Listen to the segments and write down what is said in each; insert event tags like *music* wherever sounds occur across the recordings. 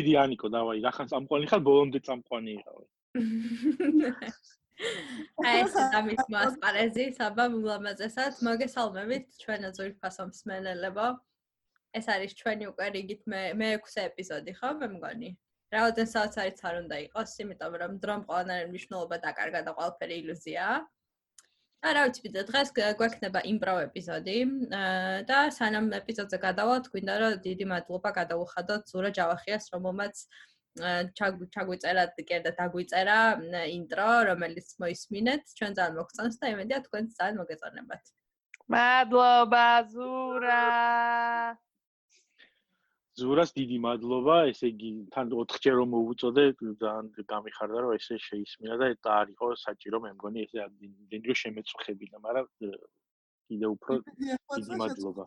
მიდი ანიკო დავაი რახან წამყვანი ხარ ბოლომდე წამყვანი იყავი *laughs* აი ეს ამის მასპარეზი საბა მულამაზესად მოგესალმებით ჩვენო ძვირფასო მსმენელებო ეს არის ჩვენი უკვე რიგით მე მე-6 ეპიზოდი ხო მე მგონი? რაოდენსაც არის არ უნდა იყოს იმიტომ რომ დრომ ყველანაირი მნიშვნელობა დაკარგა და ყველაფერი ილუზიაა რა ვიცი ვიდრე დღეს გვექნება იმპრო ეპიზოდი და სანამ ეპიზოდზე გადავალთ გვინდა რომ დიდი მადლობა გადაუხადოთ ზურა ჯავახიას რომელმაც ჩაგვიწერა და დაგვიწერა ინტრო რომელიც მოისმინეთ. ჩვენ ძალიან მოგწონს და იმედია თქვენ ძალიან მოგეწონებათ. მადლობა ზურა ზურას დიდი მადლობა, ესე იგი თან 4ჯერ რომ მოუწოდე, ძალიან გამიხარდა რომ ესე შეისმინა და და არისო საჭირო მე მგონი ესე ამდენი რომ შემეწუხებინა, მაგრამ კიდე უფრო დიდი მადლობა.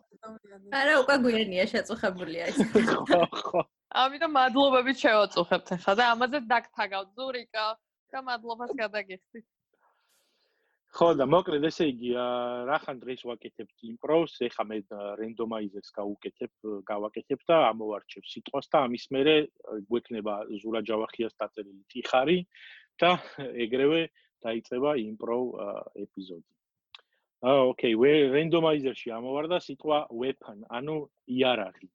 არა, უკვე გვიანია შეწუხებულია ეს. *laughs* ხო, ხო. ამიტომ მადლობებით შევაწუხებთ ახლა და ამაზე დაგთაგავთ ზურიკა. და მადლობას გადაგიხდით. ხო და მოკლედ ესე იგი რახან დღეს ვაკეთებთ იმპროვს ეხა მე რენდომაიზერს გავუკეთებ გავაკეთებ და ამოვარჩევ სიტყვას და ამის მერე გვექნება ზურა ჯავახიას დაწერილი ტიხარი და ეგრევე დაიწყება იმპროვ ეპიზოდი. აა ოკეი ვე რენდომაიზერში ამოვარდა სიტყვა weapon ანუ იარაღი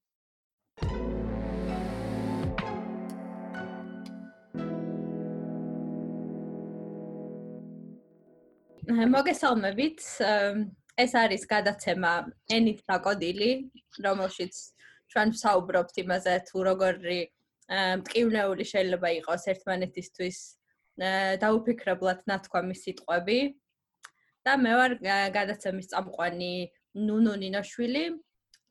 მოგესალმებით. ეს არის გადაცემა ენით დაკოდილი, რომელშიც ჩვენ ვსაუბრობთ იმაზე, თუ როგორი მტკივნეული შეიძლება იყოს ერთმანეთისთვის დაუფიქრებლად ნათქვამი სიტყვები. და მე ვარ გადაცემის წამყვანი ნუნუ ნინოშვილი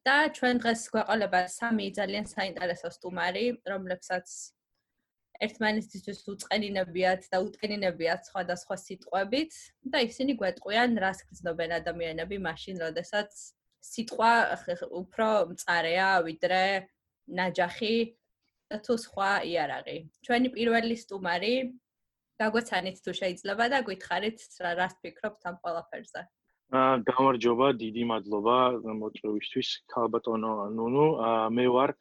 და ჩვენ დღეს გვეყოლება სამი ძალიან საინტერესო სტუმარი, რომლებსაც ერთმანეთისთვის უწყენინებიათ და უწყენინებიათ სხვადასხვა სიტყვებით და ისინი გვეტყვიან რას გრძნობენ ადამიანები მაშინ როდესაც სიტყვა უფრო მწარეა ვიდრე ნაჯახი და თუ სხვა იარაღი. ჩვენი პირველი სტუმარი გაგვეცანით თუ შეიძლება და გითხარით რას ფიქრობთ ამ ყველაფერზე. აა გამარჯობა, დიდი მადლობა მოწვევისთვის, ქალბატონო ნუნუ. მე ვარ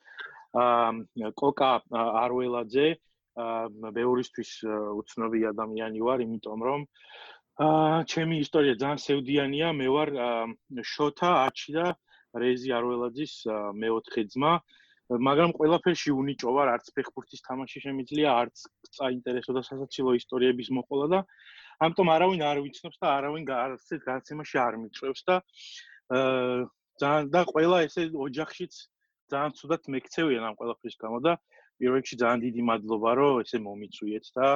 აა კოკა არველაძე, აა მეორისთვის უცნობი ადამიანი ვარ, იმიტომ რომ აა ჩემი ისტორია ძალიან სევდიანია, მე ვარ შოთა აჩი და რეზი არველაძის მეოთხე ძმა, მაგრამ ყველაფერში უნიჭო ვარ, არც ფეხბურთის თამაში შემიძლია, არც წაინტერესო და სასაცილო ისტორიების მოყოლა და ამიტომ არავინ არ ვიცნობს და არავინ გარსეთ განცემაში არ მიწევს და აა და ყველა ესე ოჯახშიც ძალიან ცუდად მეკცევიან ამ ყველაფრის გამო და პირველ რიგში ძალიან დიდი მადლობა, რომ ესე მომიწვიეთ და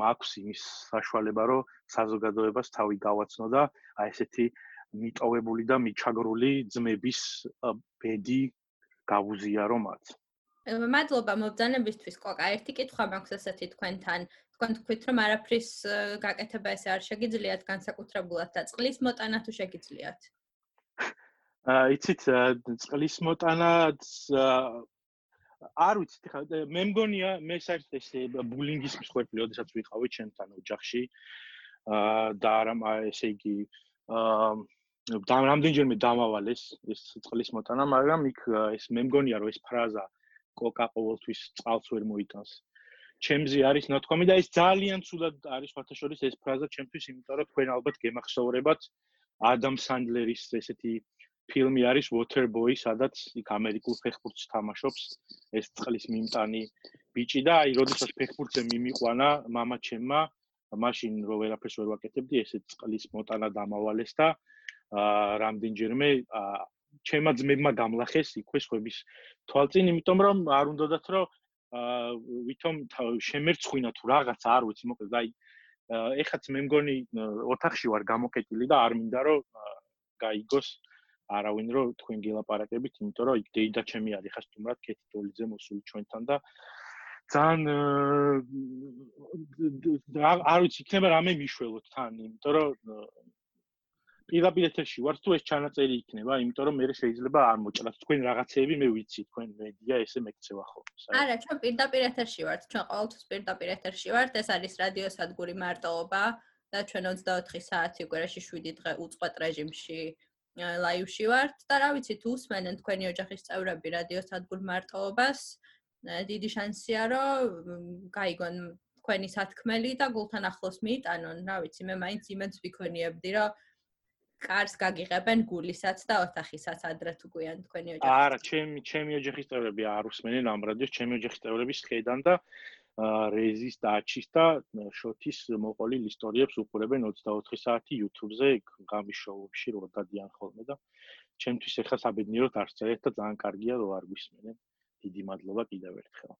მაქვს იმის საშუალება, რომ საზოგადოებას თავი გავაცნო და აი ესეთი მიტოვებული და მიჩაგრული ძმების ბედი გავუზიარო მათ. მადლობა მობძანებისთვის, კოკა. ერთი კითხვა მაქვს ესეთი თქვენთან. თქვენ თქვით, რომ არაფრის გაკეთება ესე არ შეგიძლიათ განსაკუთრებულად და წყლის მოტანა თუ შეგიძლიათ? *laughs* აა იცით, წყლის მოტანაც არ ვიცი ხა მე მგონია მე საერთოდ ეს ბულინგის მსხვერპლი ოდესაც ვიყავი ჩემთან ოჯახში აა და არა ესე იგი აა რამდენჯერმე დამავალეს ეს წყლის მოტანა მაგრამ იქ ეს მე მგონია რომ ეს ფრაზა კოკა ყოველთვის წყალს ვერ მოიტანს. ჩემზე არის ნათქვამი და ეს ძალიან ცუდად არის ფათაშორის ეს ფრაზა ჩემთვის იმიტომ რომ თქვენ ალბათ გემახსოვრებათ ადამ სანდლერის ესეთი ფილმი არის Waterboy, სადაც იქ ამერიკულ ფეხბურთს თამაშობს ეს წყლის მიმტანი ბიჭი და აი, როდესაც ფეხბურთზე მიმიყვანა мама ჩემმა, მაშინ რო ვერაფერს ვერ ვაკეთებდი, ესე წყლის მოტანა დამავალეს და აა რამდენჯერმე აა ჩემმა ძმებმა გამლახეს იქვე ხვების თვალწინ, იმიტომ რომ არ უნდათ რომ აა ვითომ შემერცხვინა თუ რაღაც არ ვიცი, მოკლედ აი ეხაც მე მგონი ოთახში ვარ გამოკეტილი და არ მინდა რომ გაიგოს არავინ რო თქვენ გელაპარაკებით, იმიტომ რომ დეიდა ჩემი არის ხა სტუმრად კეთი დოლიძე მოსული ჩვენთან და ძალიან არ ვიცი, იქნება რამე მიშველოთ თან, იმიტომ რომ პირდაპირ ეთერში ვარ, თუ ეს ჩანაწერი იქნება, იმიტომ რომ მე შეიძლება არ მოჭრათ თქვენ რაღაცეები, მე ვიცი, თქვენ მედია ესე მეკცევა ხო? არა, ჩვენ პირდაპირ ეთერში ვართ, ჩვენ ყოველთვის პირდაპირ ეთერში ვართ, ეს არის რადიო სადგური მარტოობა და ჩვენ 24 საათი კვირაში 7 დღე უწყვეტ რეჟიმში ლაივში ვართ და რა ვიცი თუ უსმენენ თქვენი ოჯახის წევრები რადიო სადგურ მარტოობას დიდი შანსია, რომ გაიგონ თქვენი სათქმელი და გულთან ახლოს მიიტანონ, რა ვიცი, მე მაინც იმენს ვიქონიებდი, რომ კარს გაგიღებენ გულისაც და ოთახისაც ადრე თუ გვიან თქვენი ოჯახი. არა, ჩემი ჩემი ოჯახის წევრები არ უსმენენ ამ რადიოს, ჩემი ოჯახის წევრები შედან და რეზის და აჩის და შოთის მოყოლილ ისტორიებს უყურებენ 24 საათი YouTube-ზე, გამის შოუებში რო დადიან ხოლმე და ჩემთვის ეხლა საბედნიეროდ არ წერეთ და ძალიან კარგია რომ არ გვისმენენ. დიდი მადლობა კიდევ ერთხელ.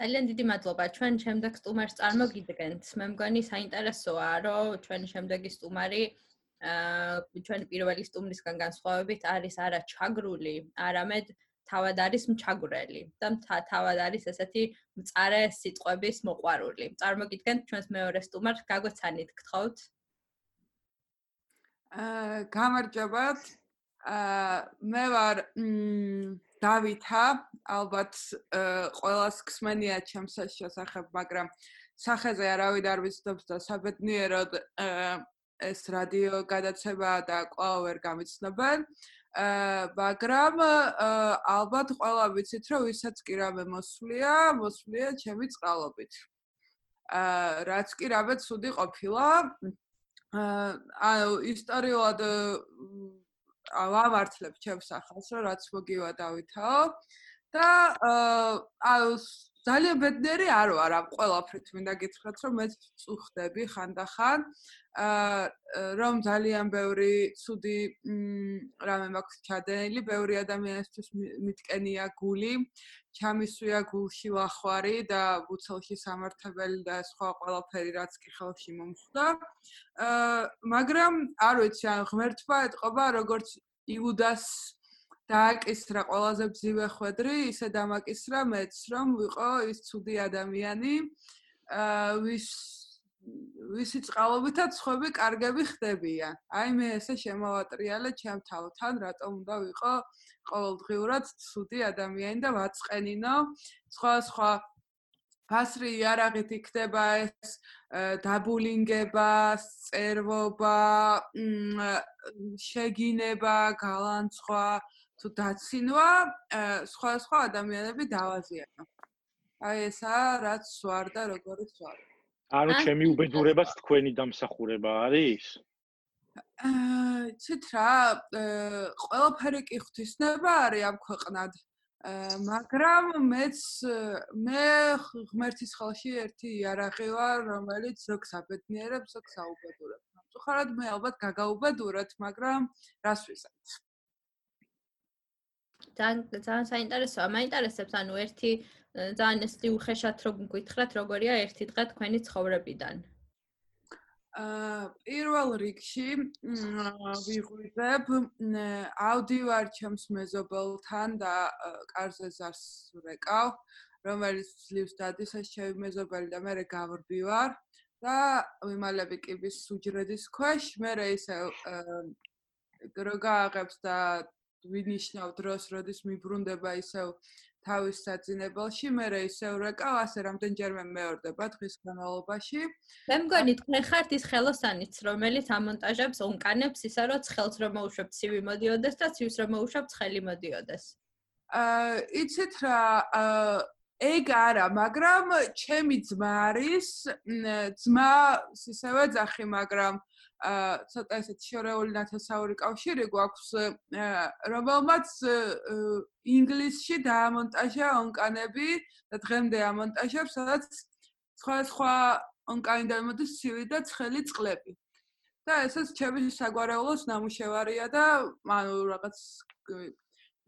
ძალიან დიდი მადლობა. ჩვენ შემდეგ სტუმარს წარმოგიდგენთ. მე მგონი საინტერესოა, რომ ჩვენი შემდეგი სტუმარი აა ჩვენი პირველი სტუმრისგან განსხვავებით არის არა ჩაგრული, არამედ თავად არის მჩაგვრელი და თავად არის ესეთი მწარე სიტყვების მოყვარული. წარმოგიდგენთ ჩვენს მეორე სტუმარს გაგვეცანით, გთხოვთ. აა გამარჯობათ. აა მე ვარ დავითა, ალბათ ყოველას ხსმენია ჩემს შესახებ, მაგრამ სახეზე არავინ არ ვიცნობს და საბედნიეროდ ეს რადიო გადაცემა და კვლავ ვერ გამიცნობენ. აა მაგრამ ალბათ ყველა ვიცით რომ ვისაც კი რამე მოსვლია, მოსვლია ჩემი წყალობით. აა რაც კი რამე ცუდი ყოფილა. აა ისტორიულად ავამართლებ ჩემს ახალს რომ რაც მოგივა დავითაო და აა ძალიან ბედნიერი არ ვარ ამ ყველაფრით მინდა გითხრათ რომ მე წუხდები ხანდახან აა რომ ძალიან ბევრი ცუდი რამე მაქვს ჩადენილი ბევრი ადამიანისთვის მიტკენია გული ჩამისვია გულში ლახვარი და ბუცელში სამართებელი და სხვა ყველაფერი რაც კი ხელში მომხდა. აა მაგრამ არ ვიცი ან ღმერთმა ეთყობა როგორც იუდას დააკისრა ყველაზე ძივე ხვედრი, ისე დამაკისრა მეც, რომ ვიყო ის ცუდი ადამიანი, აა ვის ვისი წყალობითაც ხვები კარგები ხდებიან. აი მე ესე შემოვატრიალე ჩემ თავთან, რატომ უნდა ვიყო ყოველდღიურად ცუდი ადამიანი და ვაწყენინო სხვა სხვა ფასრი იარაღით იქნება ეს დაბულინგება, წერვობა, შეგინება, გალანცვა, თუ დაცინვა სხვა სხვა ადამიანები დავაზიანო. აი ესა რაც სვარ და როგორიც სვარ. ანუ ჩემი უბედურებას თქვენი დამსახურება არის? აა ცით რა, ყველაფერი კი ღვთისნება არის ამ ქვეყნად. მაგრამ მეც მე ღმერთის ხელში ერთი იარაღი ვარ, რომელიც ზოგს აბედნიერებს, ზოგს აუბედურებს. ხარად მე ალბათ გაგაუბედუროთ, მაგრამ რას ვისაუბრებ? ძალიან ძალიან საინტერესოა. მაინტერესებს, ანუ ერთი ძალიან ეს უხეშად რომ გითხრათ, როგორია ერთი დღე თქვენი ცხოვრებიდან. აა პირველ რიგში ვიღვიძებ ავდივარ ჩემს მეზობელთან და კარზე ზარს ვეკავ, რომელიც ძლივს დადის ეს ჩემი მეზობელი და მე გავრბივარ და ვიმალები კიბის უჯრედის ქვეშ, მე ისე გროგა აღებს და ვინიშნავ დროს, როდის მიბრუნდება ისევ თავის საძინებელში, მე რა ისევ რეკავ, ასე რამდენჯერმე მეორდება დღის განმავლობაში. მე მგონი თქვენ ხართ ის ხელოსანიც, რომელიც ამონტაჟებს ონკანებს ისა, რომ ცხელს რომ მოუშვებ ცივი მოდიოდეს და ცივს რომ მოუშვებ ცხელი მოდიოდეს. აა იცით რა, აა ეგ არა, მაგრამ ჩემი ძმა არის, ძმა ისევე ძახი, მაგრამ აა ცოტა ესეთ შორეული ნათესაური კავშირი გვაქვს რომელმაც ინგლისში დაამონტაჟა ონკანები და დღემდე ამონტაჟებს სადაც სხვა სხვა ონკანი დაიმოდის ცივი და ცხელი წყლები. და ესეც ჩემი საგვარეულოს ნამუშევარია და ანუ რაღაც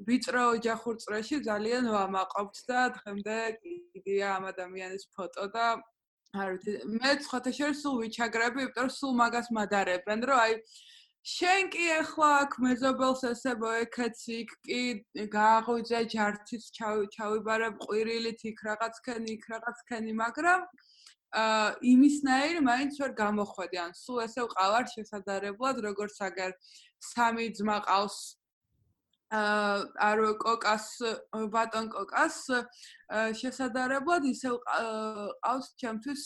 ვიწრო ოჯახურ წრეში ძალიან ვამაყობთ და დღემდე კიდია ამ ადამიანის ფოტო და არ ვიცი მე ცხოთაშერ სულ ვიჩაგრები იმიტომ რომ სულ მაგას მადარებენ რომ აი შენ კი ახლა აქ მეზობელს ესე მოეკეცი კი გააღვიძე ჯართის ჩავიბარე ყვირილით იქ რაღაც ქენი იქ რაღაც ქენი მაგრამ აა იმისნაირ მაინც ვერ გამოხვედი ან სულ ესე ვყავარ შესაძარებლად როგორც აგერ სამი ძმა ყავს არ კოკას ბატონ კოკას შესაძლებლად ისევ ყავს ჩემთვის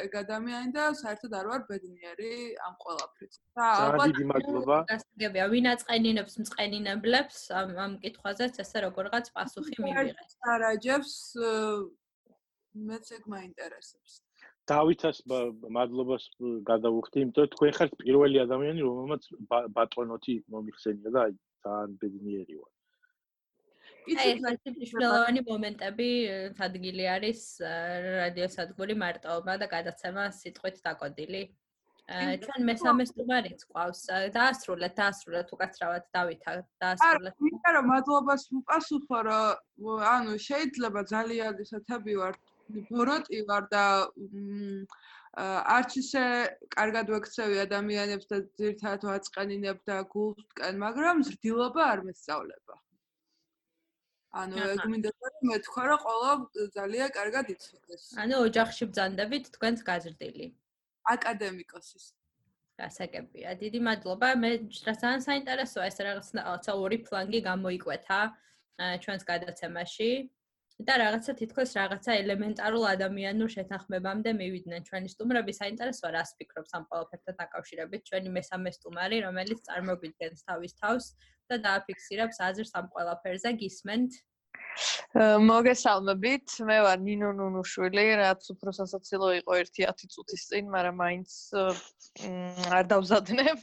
ეგ ადამიანი და საერთოდ არ ვარ ბედნიერი ამ ყველაფრით. და ალბათ დიდი მადლობა. გასაგებია, ვინ აწყენინებს მწყენინებლებს ამ ამ კითხვაზეც ესე როგორღაც პასუხი მივიღეთ. არაჯებს მეც ეგ მაინტერესებს. დავითას მადლობას გადავუხდი, იმიტომ რომ თქვენ ხართ პირველი ადამიანი, რომელმაც ბატონოთი მომიხსენია და აი ძალიან ბედნიერი ვარ. აი ეს მნიშვნელოვანი მომენტები ადგილი არის რადიო სადგური მარტოობა და გადაცემა სიტყვით დაკოდილი. ჩვენ მესამე სტუმარიც ყავს. დაასრულეთ, დაასრულეთ უკაცრავად დავითა, დაასრულეთ. არა, მინდა რომ მადლობას უპასუხო, რომ ანუ შეიძლება ძალიან ისეთები ვარ, ბოროტი ვარ და არც ისე კარგად ვექცევი ადამიანებს და ძირთად ვაწყენინებ და გულთკენ, მაგრამ ზრდილობა არ მესწავლება. ანუ ეგ მინდა რომ მეთქვა რომ ყოლა ძალიან კარგად იცოდეს. ანუ ოჯახში ბძანდებით თქვენს გაზრდილი. აკადემიკოსის. გასაგებია. დიდი მადლობა. მე ძალიან საინტერესოა ეს რაღაცა ორი ფლანგი გამოიკვეთა ჩვენს გადაცემაში. და რაღაცა თითქოს რაღაცა ელემენტარულ ადამიანურ შეთანხმებამდე მივიდნენ ჩვენი სტუმრები. საინტერესოა რას ფიქრობს ამ ყველაფერთან დაკავშირებით? ჩვენი მესამე სტუმარი რომელიც წარმოგვიდგენს თავის თავს და დააფიქსირებს აზრს ამ ყველაფერზე. გისმენთ. მოგესალმებით. მე ვარ ნინო ნუნუშვილი რაც უფრო სასაცილო იყო 1-10 წუთის წინ მაგრამ მაინც არ დავზადნებ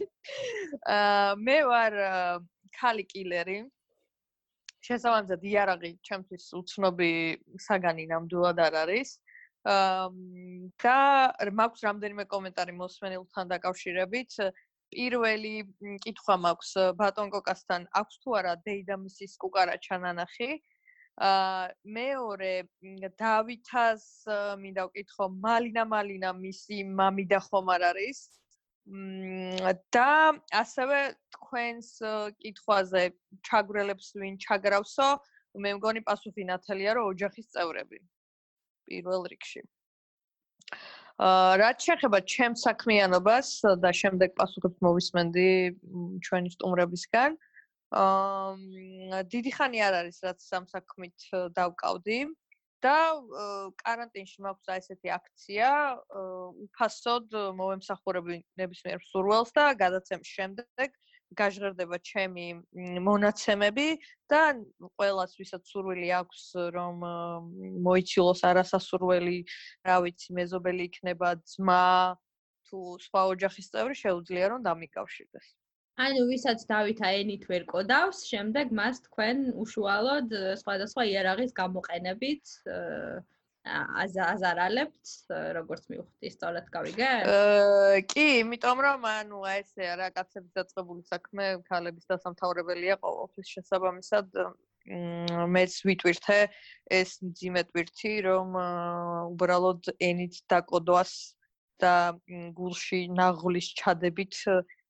*laughs* მე ვარ ქალი კილერი შესაბამისად იარაღი ჩემთვის უცნობი საგანი ნამდვილად არ არის. აა და მაქვს რამდენიმე კომენტარი მოსმენილთან დაკავშირებით. პირველი კითხვა მაქვს ბატონ კოკასთან, აქვს თუ არა დეიდამისის კუკარა ჩანანახი? აა მეორე დავითას მინდა ვკითხო, მალინა მალინა მისი მამიდა ხომ არ არის? და ასევე თქვენს კითხვაზე ჩაგვრელებს ვინ ჩაგრავსო მე მგონი პასუხი ნათელია რომ ოჯახის წევრები პირველ რიგში. აა რაც შეეხება ჩემ საქმიანობას და შემდეგ პასუხებს მოვისმენდი ჩვენი სტუმრებისგან აა დიდი ხანი არ არის რაც სამ საქმით დავკავდი და каранტინში მაქვს აი ესეთი აქცია უფასოდ მოვემსახურები ნებისმიერ მსურველს და გადაცემის შემდეგ გაჟღერდება ჩემი მონაცემები და ყველას ვისაც სურვილი აქვს რომ მოიცილოს არასასურველი, რა ვიცი, მეზობელი იქნება, ძმა თუ სხვა ოჯახის წევრი შეუძლია რომ დამიკავშირდეს. ანუ ვისაც დავითა ენით ვერ კოდავს, შემდეგ მას თქვენ უშუალოდ სხვადასხვა იარაღის გამოყენებით აზარალებთ, როგორც მივხვდი, სწორად გავიგე? კი, იმიტომ რომ ანუ აი ესე რა კაცების დაწყებული საქმე ქალების დასამთავრებელია ყოველთვის შესაბამისად მეც ვიტვირთე ეს მძიმე ტვირთი, რომ უბრალოდ ენით დაკოდვას და გულში ნაღლის ჩადებით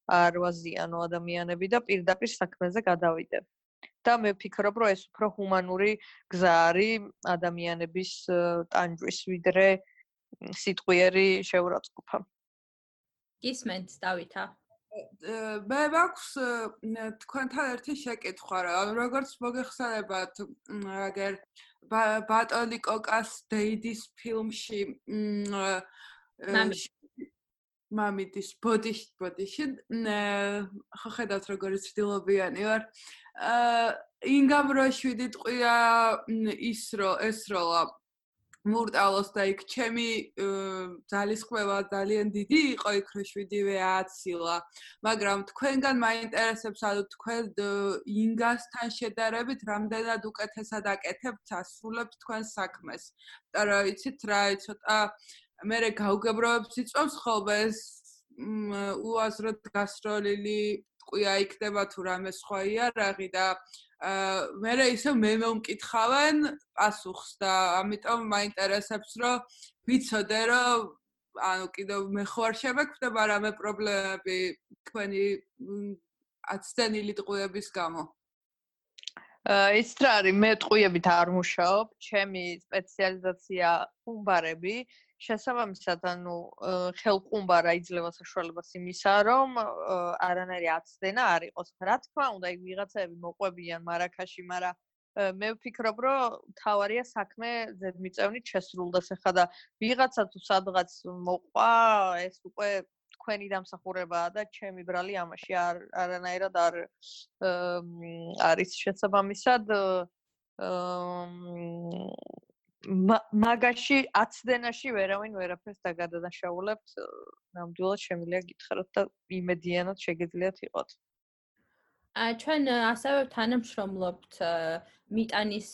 არ ვაზიანო ადამიანები და პირდაპირ საქმეზე გადავიდე. და მე ვფიქრობ, რომ ეს უფრო ჰუმანური გზა არის ადამიანების ტანჯვის ვიდრე სიტყვიერი შეურაცხყოფა. ისმენთ დავითა. მე მაქვს თქვენთან ერთი შეკითხვა, რა როგორც მოგეხსენებათ, აგერ ბატონი კოკას დეიდის ფილმში მამის მამიდის ბოდიში ბოდიში ხო ხედავთ როგორი ცდილობიანი ვარ. აა ინგამ რო შვიდი ტყვია ის რო ეს როლა მურტალოს და იქ ჩემი ძალისხმევა ძალიან დიდი იყო იქ რო შვიდივე აცილა. მაგრამ თქვენგან მაინტერესებს ანუ თქვენ ინგასთან შედარებით რამდენად უკეთესად აკეთებთ ასრულებთ თქვენ საქმეს. და რა იცით რა ცოტა მე გაუგებროებს იწვევს ხოლმე ეს უაზროდ გასროლილი ტყვია იქნება თუ რამე სხვა იარაღი და მე ისე მე მომკითხავენ პასუხს და ამიტომ მაინტერესებს რომ ვიცოდე რომ ანუ კიდევ მე ხო არ შემეგვდება რამე პრობლემები თქვენი აცდენილი ტყუების გამო. ის რა არის, მე ტყუებით არ მუშაობ, ჩემი სპეციალიზაცია ხუმბარები შესაბამისად, ანუ ხელყუმბარა იძლევა საშუალებას იმისა, რომ არანაირი აცდენა არ იყოს. რა თქმა უნდა, იქ ვიღაცები მოყვებიან მარაკაში, მაგრამ მე ვფიქრობ, რომ თავარია საქმე ზედმიწევნით შესრულდეს ახლა და ვიღაცა თუ სადღაც მოყვა, ეს უკვე თქვენი დამსახურებაა და ჩემი ბრალი ამაში არ არანაირად არ არის შესაბამისად მაგაში აცდენაში ვერავინ ვერაფერს დაგადანაშაულებთ ნამდვილად შემიძლია გითხრათ და იმედიანად შეგიძლიათ იყოთ. ჩვენ ასევე თანამშრომლობთ მიტანის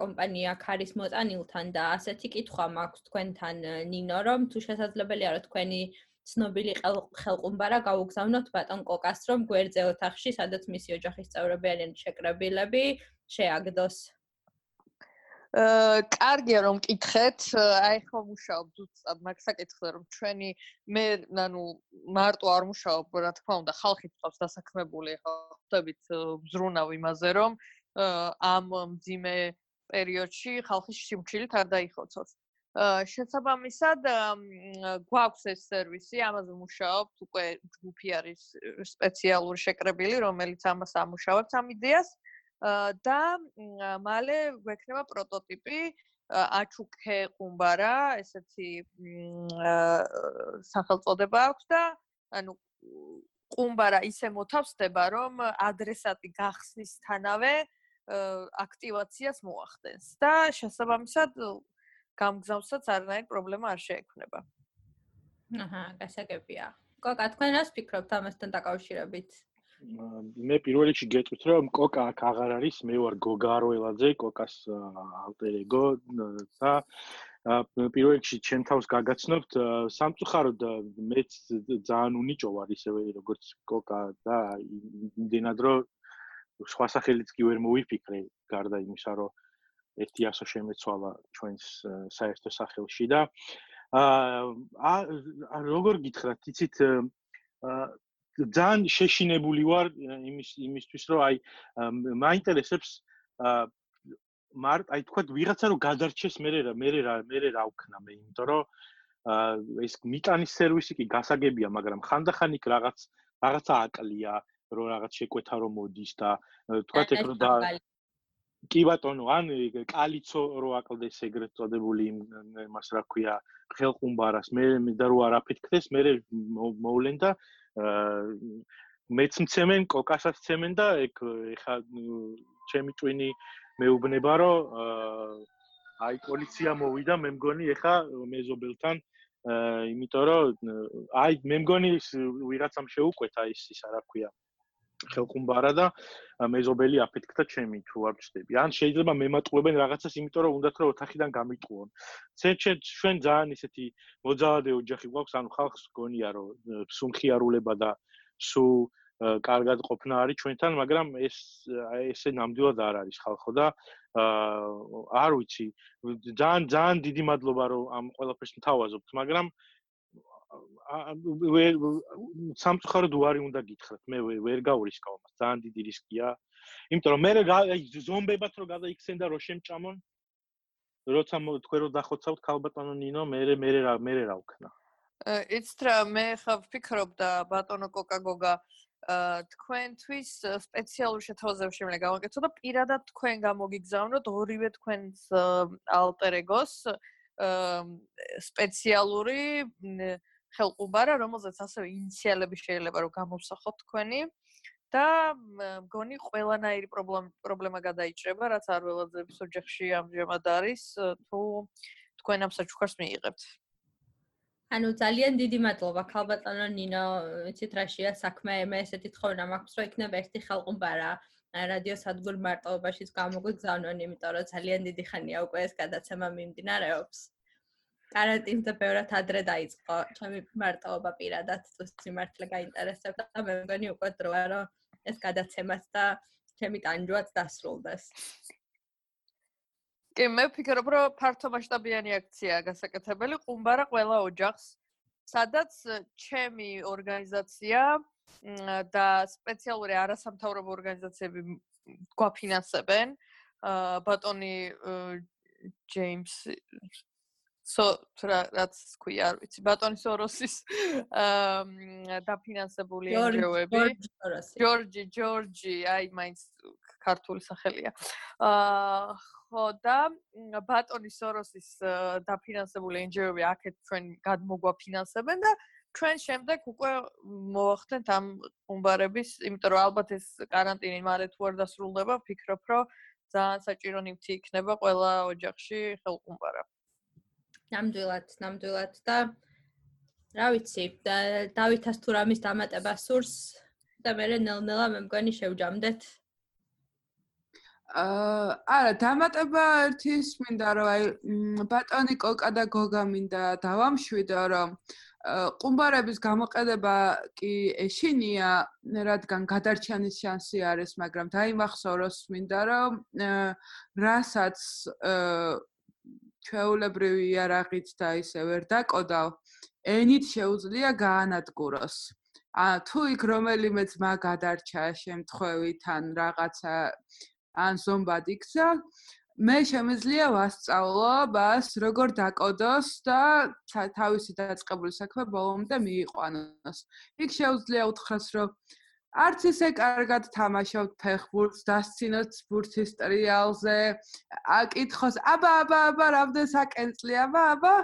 კომპანია ქარის მოწანილთან და ასეთი კითხვა მაქვს თქვენთან ნინო რომ თუ შესაძლებელია რომ თქვენი ცნობილი ხელყუმბარა გაუგზავნოთ ბატონ კოკას რომ გვერდზე ოთახში სადაც მისი ოჯახის წევრები არიან შეკრებილები შეაგდოს. აა კარგია რომ მკითხეთ აი ხო მუშაობ ზუსტად მაგ საკითხზე რომ ჩვენი მე ნანუ მარტო არ მუშაობ რა თქმა უნდა ხალხი თავს დასაქმებული ხო ხვდებით ზრუნავ იმაზე რომ ამ მძიმე პერიოდში ხალხის სიმჩილით არ დაიხოცოს. შესაბამისად გვაქვს ეს სერვისი, ამაზე მუშაობთ, უკვე ჯგუფი არის სპეციალური შეკრებილი, რომელიც ამას ამუშავებს ამ იდეას და მალე გვექნება პროტოტიპი აჩუქე ყუმბარა, ესეთი სახელწოდება აქვს და ანუ ყუმბარა ისე მოთავსდება, რომ ადრესატი გახსნისთანავე აქტივაციას მოახდენს და შესაბამისად გამგზავნსაც არანაირი პრობლემა არ შეექმნება. აჰა, გასაგებია. კოკა, თქვენ რას ფიქრობთ ამასთან დაკავშირებით? მე პირველ რიგში გეტყვით, რომ კოკა აქ აღარ არის, მე ვარ გოგა როელაძე, კოკას ალტერ-ეგო და პირველ რიგში ჩემ თავს გაგაცნობთ სამწუხაროდ მეც ძალიან უნიჭო ვარ ისევე როგორც კოკა და იმდენად რომ სხვა სახელიც კი ვერ მოვიფიქრე გარდა იმისა რომ ერთი ასო შემეცვალა ჩვენს საერთო სახელში და აა როგორ გითხრათ იცით ძალიან შეშინებული ვარ იმის იმისთვის რომ აი მაინტერესებს მარ აი თქვა ვიღაცა რომ გადარჩეს მე რა მე რა მე რა ვქნა მე იმიტომ რომ ეს მიტანის სერვისი კი გასაგებია მაგრამ ხანდახან იქ რაღაც რაღაცა აკლია რომ რაღაც შეკვეთა რომ მოდის და თქვა ეგ რომ და კი ბატონო, ან კალიცო რო აკლდეს ეგრეთ წოდებული იმას რა ქვია, ხელყუმბარას, მე და რო არაფით ქდეს, მე მოვლენ და მეც მცემენ, კოკასაც მცემენ და ეგ ეხა ჩემი ტვინი მეუბნება რომ აი პოლიცია მოვიდა, მე მგონი ეხა მეზობელთან იმიტომ რომ აი მე მგონი ვიღაცამ შეუკვეთა ის ის რა ქვია ხელყუმბარა და მეზობელი აფეთქდა ჩემი თუ არ ვწდები. ან შეიძლება მემატყუებენ რაღაცას, იმიტომ რომ უნდათ რომ ოთახიდან გამიტყუონ. ჩვენ ჩვენ ძალიან ისეთი მოძალადე ოჯახი გვაქვს, ანუ ხალხს გონია რომ სუმხიარულება და სუ კარგად ყოფნა არის ჩვენთან, მაგრამ ეს ესე ნამდვილად არ არის ხალხო და აა არ ვიცი. ძალიან ძალიან დიდი მადლობა რომ ამ ყველაფერს მთავაზობთ, მაგრამ ვერ სამწუხაროდ უარი უნდა გითხრათ. მე ვერ გაურისკავ მას ძალიან დიდი რისკია. იმიტომ რომ მე ზომბებად რო გადაიქცენ და რო შემჭამონ როცა თქვენ რო დახოცავთ ქალბატონო ნინო მე მე რა მე რა ვქნა იცით რა მე ხა ვფიქრობ და ბატონო კოკაგოგა თქვენთვის სპეციალური შეთავაზება შემიძლია გავაკეთო და პირადად თქვენ გამოგიგზავნოთ ორივე თქვენს ალტერეგოს სპეციალური ხელყუბარა, რომელზეც ასევე ინიციალები შეიძლება რომ გამოვსახოთ თქვენი და მგონი ყველანაირი პრობლემა პრობლემა გადაიჭრება, რაც არ ველაძების ოჯახში ამჟამად არის, თუ თქვენ ამ საჩუქარს მიიღებთ. ანუ ძალიან დიდი მადლობა ქალბატონო ნინო, იცით რაშია საქმე, მე ესეთი თხოვნა მაქვს, რომ იქნება ერთი ხელყუბარა რადიო სადგურ მარტოობაშიც გამოგვიგზავნონ, იმიტომ რომ ძალიან დიდი ხანია უკვე ეს გადაცემა მიმდინარეობს. კარანტინს და ბევრად ადრე დაიწყო. ჩემი მარტოობა პირადად თუ სიმართლე გაინტერესებდა და მე მგონი უკვე დროა რომ ეს გადაცემაც და ჩემი ტანჯვაც დასრულდეს. კი, მე ვფიქრობ, რომ ფართო მასშტაბიანი აქციაა გასაკეთებელი, ყუმბარა ყველა ოჯახს, სადაც ჩემი ორგანიზაცია და სპეციალური არასამთავრობო ორგანიზაციები გვაფინანსებენ. ბატონი ჯეიმს სო რა რაც თქვია, არ ვიცი, ბატონი სოროსის აა დაფინანსებული NGO-ები. ჯორჯი, ჯორჯი, აი მაინც ქართული სახელია. აა ხო და ბატონი სოროსის დაფინანსებული NGO-ები აქეთ ჩვენ გადმოგვაფინანსებენ და ჩვენ შემდეგ უკვე მოახდენთ ამ ყუმბარების, იმიტომ რომ ალბათ ეს каранტინი მალე თუ არ დასრულდება, ვფიქრობ, რომ ძალიან საჭირო ნივთი იქნება ყველა ოჯახში ხელყუმბარა. ნამდვილად, ნამდვილად და რა ვიცი, დავითას თუ რამის დამატება სურს და მე ნელ-ნელა მე მგონი შევჯამდეთ. აა არა, დამატება ერთის მინდა რომ აი ბატონი კოკა და გოგა მინდა დავამშვიდო რომ ყუმბარების გამოყედება კი ეშინია, რადგან გადარჩენის შანსი არის, მაგრამ დაიმახსოვროს მინდა რომ რასაც ჩვეულებრივი იარაღით და ისე ვერ დაკოდავ, ენით შეუძლია გაანადგუროს. ა თუ იქ რომელიმე ძმა გადარჩა შემთხვევით ან რაღაცა ან ზომბად იქცა, მე შემიძლია ვასწავლო მას როგორ დაკოდოს და თავისი დაწყებული საქმე ბოლომდე მიიყვანოს. იქ შეუძლია უთხრას, რომ არც ისე კარგად თამაშობთ ფეხბურთს, დასცინოთ ბურთის ტრიალზე, აკითხოს, აბა, აბა, აბა, რამდენ საკენწლია, აბა, აბა,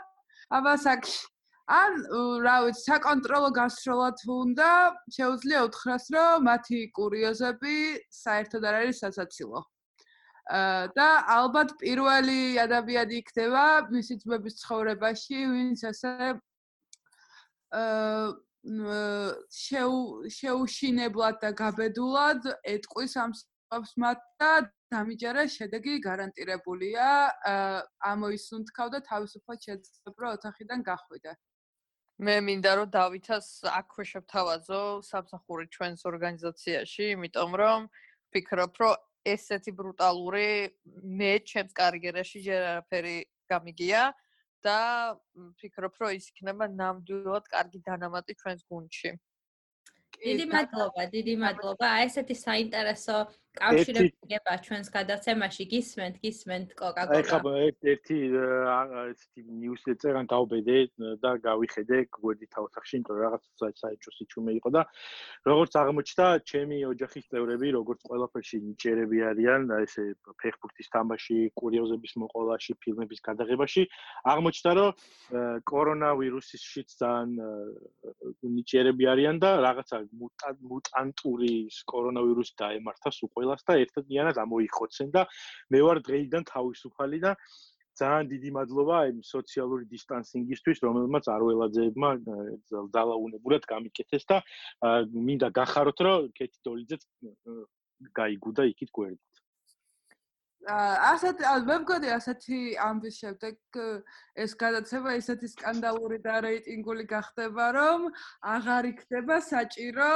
აბა საკში. ან რა ვიცი, საკონტროლო გასროლა თუ უნდა, შეუძლია უთხრას, რომ მათი კურიოზები საერთოდ არ არის სასაცილო. და ალბათ პირველი ადამიანი იქნება მისი ძმების ცხოვრებაში, ვინც ასე აა შეუშინებლად და გაბედულად ეთყვის ამ სწავს მათ და დამიჯერა შედეგი გარანტირებულია ამოისუნთქავ და თავისუფლად შეძლებ რომ ოთახიდან გახვიდე. მე მინდა რომ დავითას აქვე შევთავაზო სამსახური ჩვენს ორგანიზაციაში იმიტომ რომ ვფიქრობ რომ ესეთი ბრუტალური მე ჩემს კარიერაში ჯერ არაფერი გამიგია და ვფიქრობ, რომ ის იქნება ნამდვილად კარგი დანამატი ჩვენს გუნდში. დიდი მადლობა, დიდი მადლობა. აი ესეთი საინტერესო კავშირებია ჩვენს გადაცემაში გისმენთ, გისმენთ კოკა-კოლა. აი ხაბ ერთი ესეთი ნიუსლეტერან გავბედე და გავიხედე გვერდი თავსახში, იმიტომ რომ რაღაც საერთო სიჩუმე იყო და როგორც აღმოჩნდა, ჩემი ოჯახის წევრები, როგორც ყველაფერში ნიჭერები არიან, ესე ფეხბურთის თამაში, კურიოზების მოყოლაში, ფილმების გადაღებაში, აღმოჩნდა, რომ კორონავირუსის ძალიან ნიჭერები არიან და რაღაცა მუტანტური კორონავირუსი დაემართა სულ ყველას და ერთადიანად ამოიხოცენ და მე ვარ დღეიდან თავისუფალი და ძალიან დიდი მადლობა აი სოციალური დისტანსინგისთვის, რომელმაც არველაძეებმა ძალაუნებურად გამიკეთეს და მინდა გახაროთ, რომ კეთი დოლიძეც გაიგუდა იქით გვერდით. ასეთ მე მგონი ასეთი ამბის შემდეგ ეს გადაცემა ისეთი სკანდალური და რეიტინგული გახდება რომ აღარ იქნება საჭირო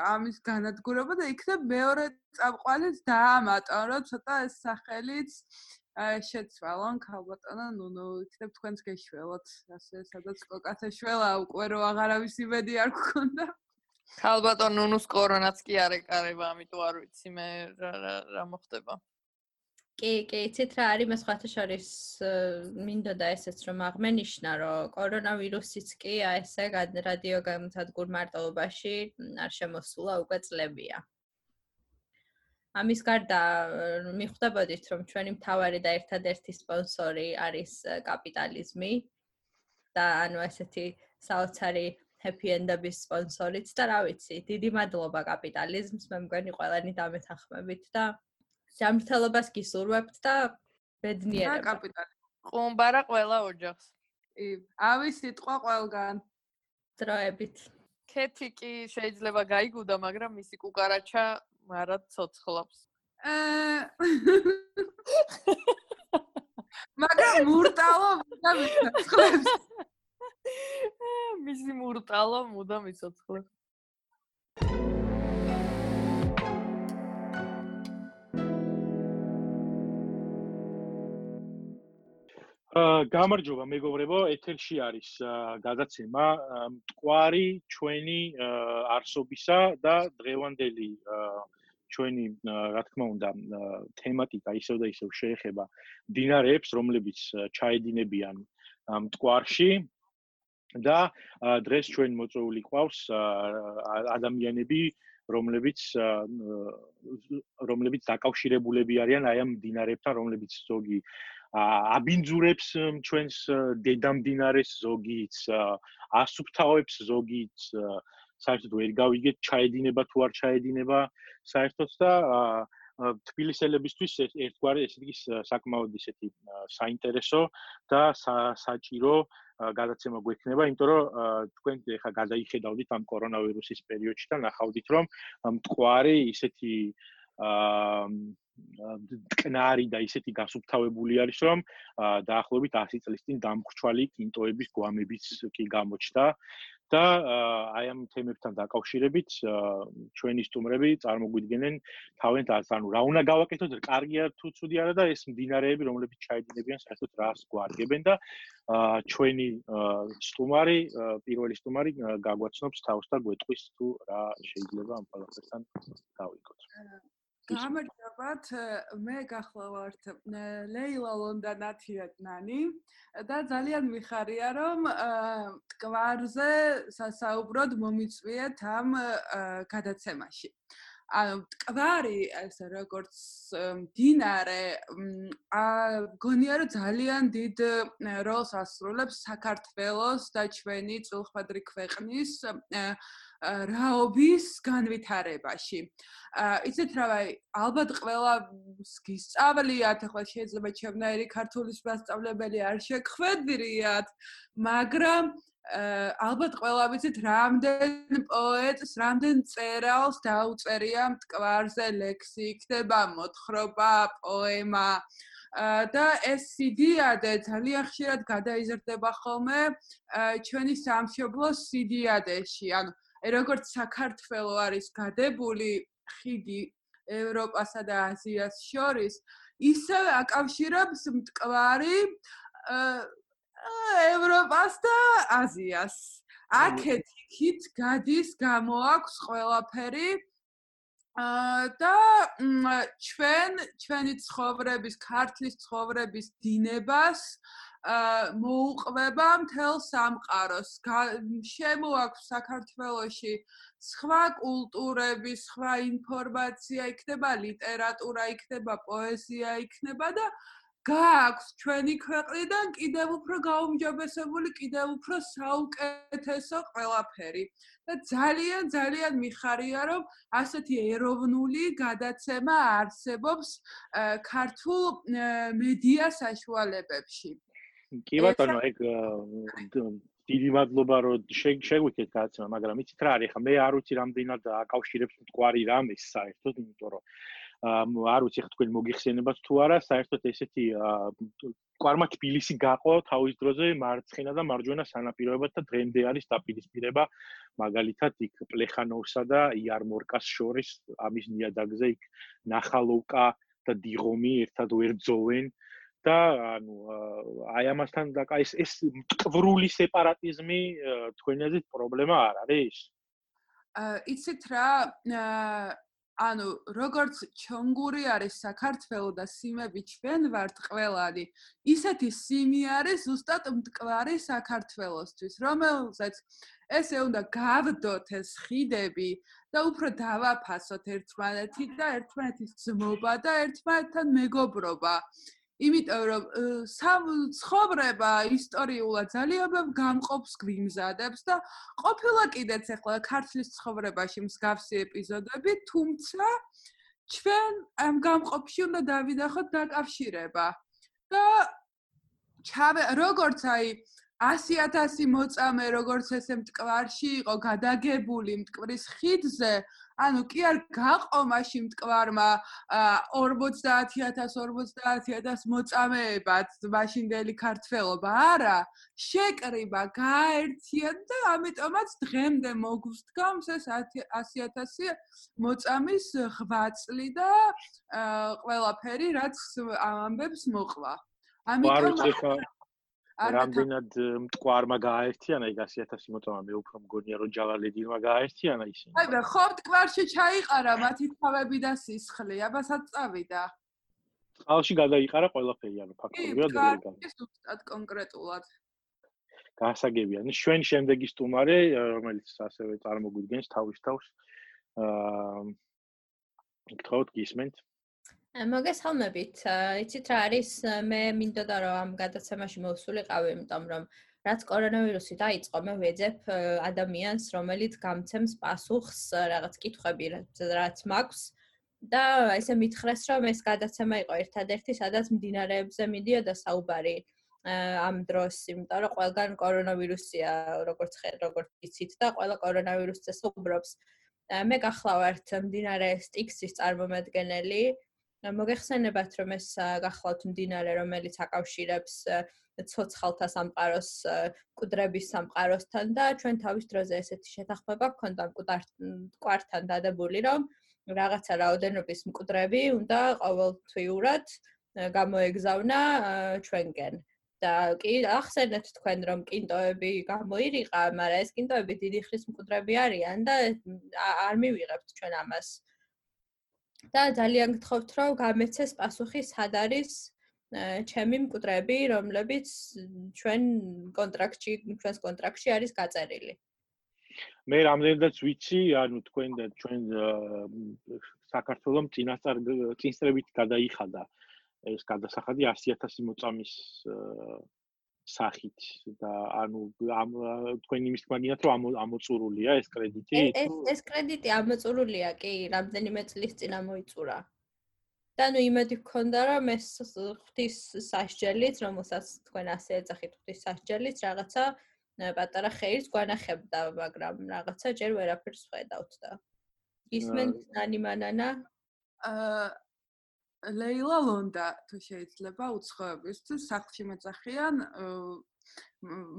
ამის განადგურება და იქნებ მეორე წამყვალიც დაამატონ რომ ცოტა ეს სახელიც შეცვალონ ქალბატონო ნუ ნუ იქნებ თქვენს გეშველოთ ასე სადაც კოკათა შველა უკვე რო აღარავის იმედი არ გქონდა ხალბატონ ნუნუს კორონაც კი არ ეკარება, ამიტომ არ ვიცი მე რა რა მოხდება. კი, კი, იცით რა არის მე სხვათა შორის მინდოდა ესეც რომ აღმენიშნა, რომ კორონავირუსიც კი აი ესე რადიო გამოსადგურ მარტოობაში არ შემოსულა უკვე წლებია. ამის გარდა მიხვდებოდით რომ ჩვენი მთავარი და ერთადერთი სპონსორი არის კაპიტალიზმი და ანუ ესეთი საოცარი happy end-ების სპონსორიც და რა ვიცი, დიდი მადლობა კაპიტალიზმს, მე მგონი ყველანი დამეთანხმებით და ჯანმრთელობას გისურვებთ და ბედნიერება. და კაპიტალი. ყუმბარა ყველა ოჯახს. კი, ავი სიტყვა ყველგან. დროებით. კეთი კი შეიძლება გაიგუდა, მაგრამ მისი კუკარაჩა მარად ცოცხლობს. აა მაგრამ მურტალო და მიცოცხლებს. *laughs* მისი მურტალო მუდა მიცოცხლებს. გამარჯობა მეგობრებო, ეთერში არის გადაცემა მტკვარი ჩვენი არსობისა და დღევანდელი ჩვენი რა თქმა უნდა თემატიკა ისევ და ისევ შეეხება დინარეებს, რომლებიც ჩაედინებიან მტკვარში და დღეს ჩვენ მოწვეული ყავს ადამიანები, რომლებიც რომლებიც დაკავშირებულები არიან აი ამ დინარეებთან, რომლებიც ზოგი აბინძურებს ჩვენს დედამდინარეს ზოგიც ასუფთავებს ზოგიც საერთოდ ვერ გავიგეთ ჩაედინება თუ არ ჩაედინება საერთოდ და თბილისელებისთვის ერთგვარი ესე იგი საკმაოდ ისეთი საინტერესო და საჭირო გადაცემა გვექნება, იმიტომ რომ თქვენ ეხა გადაიხედავდით ამ კორონავირუსის პერიოდში და ნახავდით რომ მტკვარი ისეთი აა კნარი და ისეთი გასუფთავებული არის რომ დაახლოებით 100 წლის წინ დამხრჩვალი კინტოების გვამებიც კი გამოჩნდა და აი ამ თემებთან დაკავშირებით ჩვენი სტუმრები წარმოგვიდგენენ თავენთანს ანუ რა უნდა გავაკეთოთ კარგია თუ ცუდი არა და ეს მდინარეები რომლებიც ჩაედინებიან საერთოდ რას გვარგებენ და ჩვენი სტუმარი პირველი სტუმარი გაგვაცნობს თავს და გვეტყვის თუ რა შეიძლება ამ ყველაფერთან გავიკოთ გამარჯობათ მე გახლავართ ლეილა ლონდანათიატნანი და ძალიან მიხარია რომ ტკვარზე სასაუბროდ მომიწვიეთ ამ გადაცემაში. ანუ ტკვარი ეს როგორც დინარე გონია რომ ძალიან დიდ როლს ასრულებს საქართველოს და ჩვენი წილხვედრი ქვეყნის რაობის განვითარებაში. იცით რა, აი, ალბათ ყველა გისწავლიათ, ახლა შეიძლება ჩემნაირი ქართულის მასწავლებელი არ შეგხვედრიათ, მაგრამ ალბათ ყველა ვიცით რამდენ პოეტს, რამდენ წერალს დაუწერია მტკვარზე ლექსი, იქნება მოთხრობა, პოემა და ეს სიდიადე ძალიან ხშირად გადაიზრდება ხოლმე ჩვენი სამშობლოს სიდიადეში. ანუ როგორც საქართველოს არის გადებული ხიდი ევროპასა და აზიას შორის, ისევ აკავშირებს მტკვარი ევროპას და აზიას. აქეთ იქით გადის გამოაქვს ყველაფერი და ჩვენ ჩვენი ცხოვრების, ქართლის ცხოვრების დინებას მოუყვება მთელ სამყაროს. შემოაქვს საქართველოში სხვა კულტურები, სხვა ინფორმაცია, იქნება ლიტერატურა, იქნება პოეზია, იქნება და გააქვს ჩვენი ქვეყნიდან კიდევ უფრო გაუმჯობესებული, კიდევ უფრო საუკეთესო ყველაფერი. და ძალიან ძალიან მიხარია, რომ ასეთი ეროვნული გადაცემა არსებობს ქართულ მედია საშუალებებში. კი ბატონო, ეგ დიდი მადლობა რომ შეგვიქეთ გააცემა, მაგრამ იცით რა არის, ხა მე არ ვიცი რამდენად აკავშირებს მტკვარი რამეს საერთოდ, იმიტომ რომ არ ვიცი ხა თქვენ მოგიხსენებათ თუ არა, საერთოდ ესეთი კვარმა თბილისი გაყო თავის დროზე მარცხენა და მარჯვენა სანაპიროებად და დღემდე არის დაპირისპირება მაგალითად იქ პლეხანოვსა და იარმორკას შორის ამის ნიადაგზე იქ ნახალოვკა და დიღომი ერთად ვერ ძოვენ და ანუ აი ამასთან და აი ეს ეს მტკვრული სეპარატიზმი თქვენი აზრით პრობლემა არ არის? აა იცით რა ანუ როგორც ჩონგური არის საქართველოს და სიმები ჩვენ ვართ ყველანი ისეთი სიმი არის ზუსტად მტკვარი საქართველოსთვის რომელზეც ესე უნდა გავდოთ ეს ხიდები და უფრო დავაფასოთ ერთმანეთი და ერთმანეთის ძმობა და ერთმანეთთან მეგობრობა იმიტომ რომ სამცხოვრება ისტორიულად ძალიან გამყოფს გვიმზადებს და ყოფილა კიდეც ახლა ქართლის ცხოვრებაში მსგავსი ეპიზოდები, თუმცა ჩვენ ამ გამყოფში უნდა დავიდახოთ დაკავშირება. და ჩავე როგორც აი 100000 მოწამე როგორც ესე მტკვარში იყო გადაგებული მტკვრის ხიდზე ანუ კი არ გაყო მაშინ მტკვარმა 40000 მოწამეებად მაშინდელი ქართველობა. არა შეკრიბა გაერთიან და ამიტომაც დღემდე მოგვსდგამს ეს 100000 მოწამის ღვაწლი და ყველაფერი რაც ამბებს მოყვა. ამიტომ რამდენად მტკვარმა გააერთიანა ეგ 100000 მოტომა მე უფრო მგონია რომ ჯავალედილმა გააერთიანა ისინი. აი მე ხო მტკვარში ჩაიყარა მათი თავები და სისხლი, აბასაც წავიდა. წყალში გადაიყარა ყველაფერი, ანუ ფაქტობრივად არის. ეს უბრალოდ კონკრეტულად. გასაგებია. ნუ ჩვენ შემდეგი სტუმარი, რომელიც ასევე წარმოგვიდგენს თავის თავს აა გთხოვთ გისმენთ. მოგესალმებით. იცით რა არის? მე მინდოდა რომ ამ გადაცემაში მოვსულიყავი, იმიტომ რომ რაც კორონავირუსი დაიწყო, მე ვეძებ ადამიანს, რომელიც გამცემს პასუხს რაღაც კითხვები, რაც მაქვს და ესე მითხრეს, რომ ეს გადაცემა იყო ერთადერთი, სადაც მდინარეებზე მიდიოდა საუბარი ამ დროს, იმიტომ რომ ყველგან კორონავირუსია, როგორც ხერ, როგორც იცით და ყველა კორონავირუსზე საუბრობს. მე გახლავართ მდინარე სტიქსის წარმომადგენელი. მოგეხსენებათ, რომ ეს გახლავთ მდინარე, რომელიც აკავშირებს ცოცხალთა სამყაროს კუდრების სამყაროსთან და ჩვენ თავის დროზე ესეთი შეთანხმება გქონდა მკვდართან დადებული, რომ რაღაცა რაოდენობის მკვდრები უნდა ყოველთვიურად გამოეგზავნა ჩვენკენ. და კი ახსენეთ თქვენ რომ კინტოები გამოირიყა, მაგრამ ეს კინტოები დიდი ხნის მკვდრები არიან და არ მივიღებთ ჩვენ ამას. და ძალიან გთხოვთ რომ გამეცეს პასუხი სად არის ჩემი მკვდრები, რომლებიც ჩვენ კონტრაქტში, ჩვენს კონტრაქტში არის გაწერილი. მე რამდენადაც ვიცი, ანუ თქვენ და ჩვენ საქართველოს წინასწარ წინსწრებით გადაიხადა ეს გადასახადი 100000 მოწამის სახით და ანუ ამ თქვენი მისგმანიათ რომ ამოწურულია ეს კრედიტი? ეს ეს კრედიტი ამოწურულია, კი, რამდენიმე წლის წინ ამოიწურა. და ნუ იმედი გქონდა რომ ეს ღვთის სასჯელით, რომელსაც თქვენ ასე ეძახით ღვთის სასჯელით, რაღაცა პატარა ხეირს გვანახებდა, მაგრამ რაღაცა ჯერ ვერაფერს ხედავთ და ისმენთ ნანიმანანა? აა ლეილა ლონდა თუ შეიძლება უცხოების თუ სახლში მეძახიან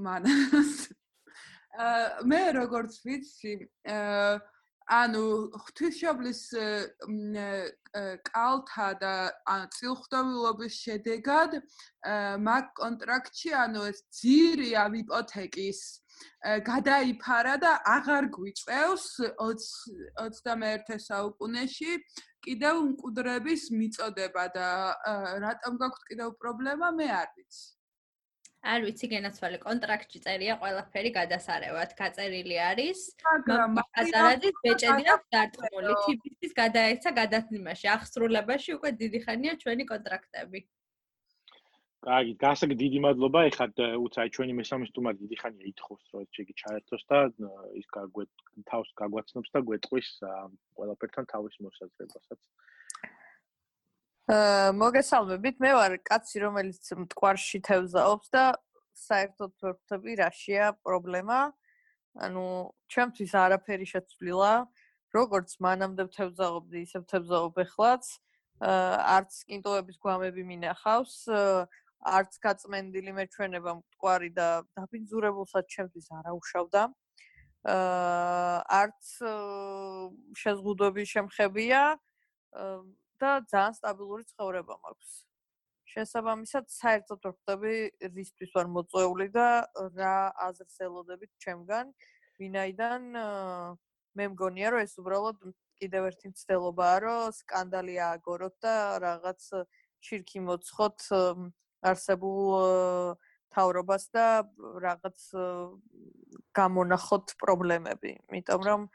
მანას. *laughs* აა მე როგორც ვიცი აა ანუ ღვთისმშობლის კალთა და წილხვდობილობის შედეგად მაგ კონტრაქტში ანუ ეს ძირი ამ იპოთეკის გადაიფარა და აღარ გვიწევს 21 საუკუნეში კიდევ მკვდრების მიწოდება და რატომ გაქვთ კიდევ პრობლემა? მე არ ვიცი არ ვიცი გენაცვალე კონტრაქტში წერია ყველაფერი გადასარევად. გაწერილი არის მაგრამ აზარაძის ბეჭედი აქვს დარტყმული. თიბის გადაეცა გადაცემაში ახსრულებაში უკვე დიდი ხანია ჩვენი კონტრაქტები. კარგი გასაგ დიდი მადლობა. ეხლა უცაი ჩვენი მესამე სტუმარი დიდი ხანია ითხოვს რომ ეს შეგი ჩაერთოს და ის გაგვეთ თავს გაგვაცნობს და გვეტყვის ყველაფერთან თავის მოსაზრებასაც მოგესალმებით, მე ვარ კაცი, რომელიც მტკვარში თევზაობს და საერთოდ ვერხთები რაშია პრობლემა. ანუ ჩემთვის არაფერი შეცვლილა, როგორც მანამდე თევზაობდი, ისე თევზაობ ეხლაც. არც კინტოების გვამები მინახავს, არც გაწმენდილი მეჩვენება მტკვარი და დაბინძურებულსაც ჩემთვის არაუშავდა. აა არც შეზღუდვების შემხებია. და ძალიან სტაბილური ცხოვრება მაქვს. შესაბამისად, საერთოდ ვხვდები რისთვის ვარ მოწვეული და რა აზრს ელოდებით ჩემგან, ვინაიდან მე მგონია, რომ ეს უბრალოდ კიდევ ერთი მცდელობაა, რომ სკანდალი ააგოროთ და რაღაც ჩირკი მოცხოთ არსებულ თავრობას და რაღაც გამონახოთ პრობლემები, იმიტომ რომ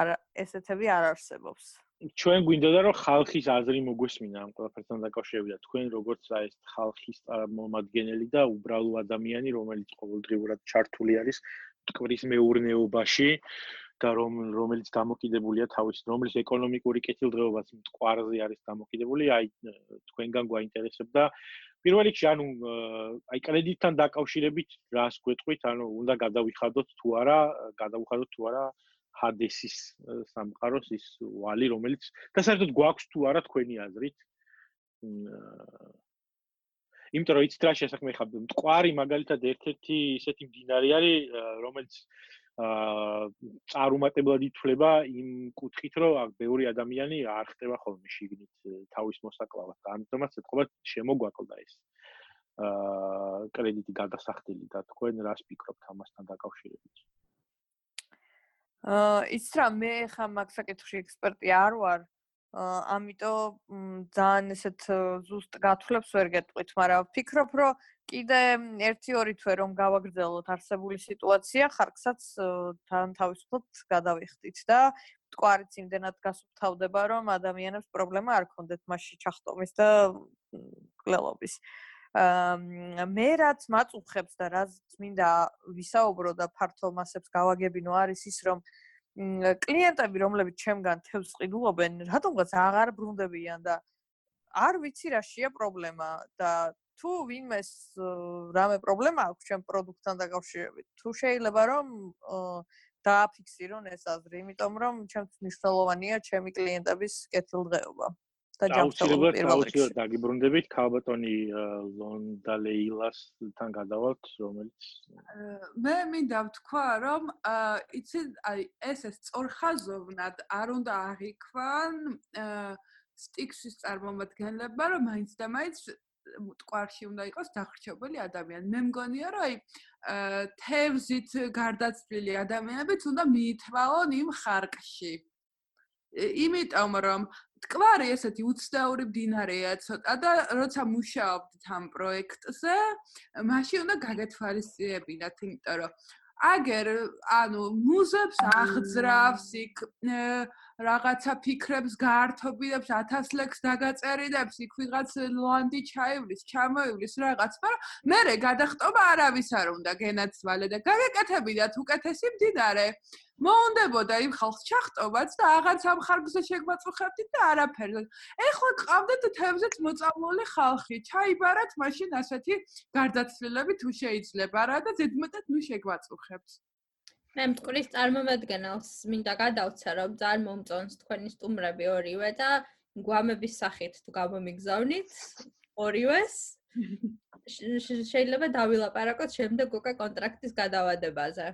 არა ესეთები არ არსებობს. ჩვენ გვინდოდა რომ ხალხის აზრი მოგვესმინა ამ ყველაფერთან დაკავშირებით. თქვენ როგორც აი ეს ხალხის მომადგენელი და უბრალო ადამიანი, რომელიც ყოველდღიურად ჩართული არის ტკვრის მეურნეობაში და რომ რომელიც დამოკიდებულია თავის რომლის ეკონომიკური კეთილდღეობაც მტკვარზე არის დამოკიდებული, აი თქვენგან გვაინტერესებდა პირველ რიგში ანუ აი კრედიტთან დაკავშირებით რას გვეტყვით, ანუ უნდა გადავიხადოთ თუ არა, გადავიხადოთ თუ არა ჰადესის სამყაროს ის ვალი, რომელიც და საერთოდ გვაქვს თუ არა თქვენი აზრით. იმიტომ რომ იცით რა შესაძლოა ხა მტკვარი მაგალითად ერთ-ერთი ისეთი მდინარე არის, რომელიც აა წარუმატებლად ითვლება იმ კუთხით, რომ აქ ბევრი ადამიანი არ ხდება ხოლმე შიგნით თავის მოსაკლავად. ამიტომაც ეთქობა შემოგვაკლდა ეს. აა კრედიტი გადასახდილი და თქვენ რას ფიქრობთ ამასთან დაკავშირებით? აა ის რა მე ხა მაგ საკითხში ექსპერტი არ ვარ. ამიტომ ძალიან ესეთ ზუსტ გათვლებს ვერ გეტყვით, მაგრამ ვფიქრობ, რომ კიდე 1-2 თვე რომ გავაგრძელოთ არსებული სიტუაცია, ხარკსაც თან თავისუფლად გადავიხდით და მტკვარიც იმდენად გასუფთავდება, რომ ადამიანებს პრობლემა არ ქონდეთ მასში ჩახტომის და კლელობის. მე რაც მაწუხებს და რაც მინდა ვისაუბრო და ფართო მასებს გავაგებინო არის ის რომ კლიენტები რომლებიც ჩემგან თევზს ყიდულობენ რატომღაც აღარ ბრუნდებიან და არ ვიცი რა შეა პრობლემა და თუ ვინმეს რამე პრობლემა აქვს ჩემ პროდუქტთან დაკავშირებით თუ შეიძლება რომ დააფიქსირონ ეს აზრი იმიტომ რომ ჩემთვის მნიშვნელოვანია ჩემი კლიენტების კეთილდღეობა და ჯანმრთელობა პირველ რიგში დაგიბრუნდებით ქალბატონი ლონდა ლეილასთან გადავალთ რომელიც მე მინდა ვთქვა რომ იცი აი ეს ეს სწორხაზოვნად არ უნდა აღიქვან სტიქსის წარმომადგენლება რომ მაინც და მაინც მტკვარში უნდა იყოს დახრჩობილი ადამიანი. მე მგონია, რომ აი თევზით გარდაცვლილი ადამიანებიც უნდა მიითვალონ იმ ხარკში. იმიტომ რომ მტკვარი ესეთი უცდაური მდინარეა ცოტა და როცა მუშაობთ ამ პროექტზე, მაშინ უნდა გაგეთვალისწინებინათ, იმიტომ რომ აგერ ანუ მუზებს აღძრავს იქ რაღაცა ფიქრებს გაართობინებს 1000 ლექს დაგაწერილებს იქ ვიღაც ლანდი ჩაივლის ჩამოივლის რაღაც მაგრამ მე გადახტობა არავის არ უნდა გენაცვალე და გაგეკეთებინათ უკეთესი მდინარე მოუნდებოდა იმ ხალხს ჩახტობაც და აღარც ამ ხარგზე შეგვაწუხებდით და არაფერზე. ეხლა ყავდეთ თევზით მოწამლული ხალხი. ჩაიბარათ მაშინ ასეთი გარდაცვლილები თუ შეიძლება რა და ზედმეტად ნუ შეგვაწუხებთ. მე მტკვრის წარმომადგენელს მინდა გადავცა რომ ძალიან მომწონს თქვენი სტუმრები ორივე და გვამების სახით თუ გამომიგზავნით ორივეს *laughs* შეიძლება დავილაპარაკოთ შემდეგ უკვე კონტრაქტის გადავადებაზე.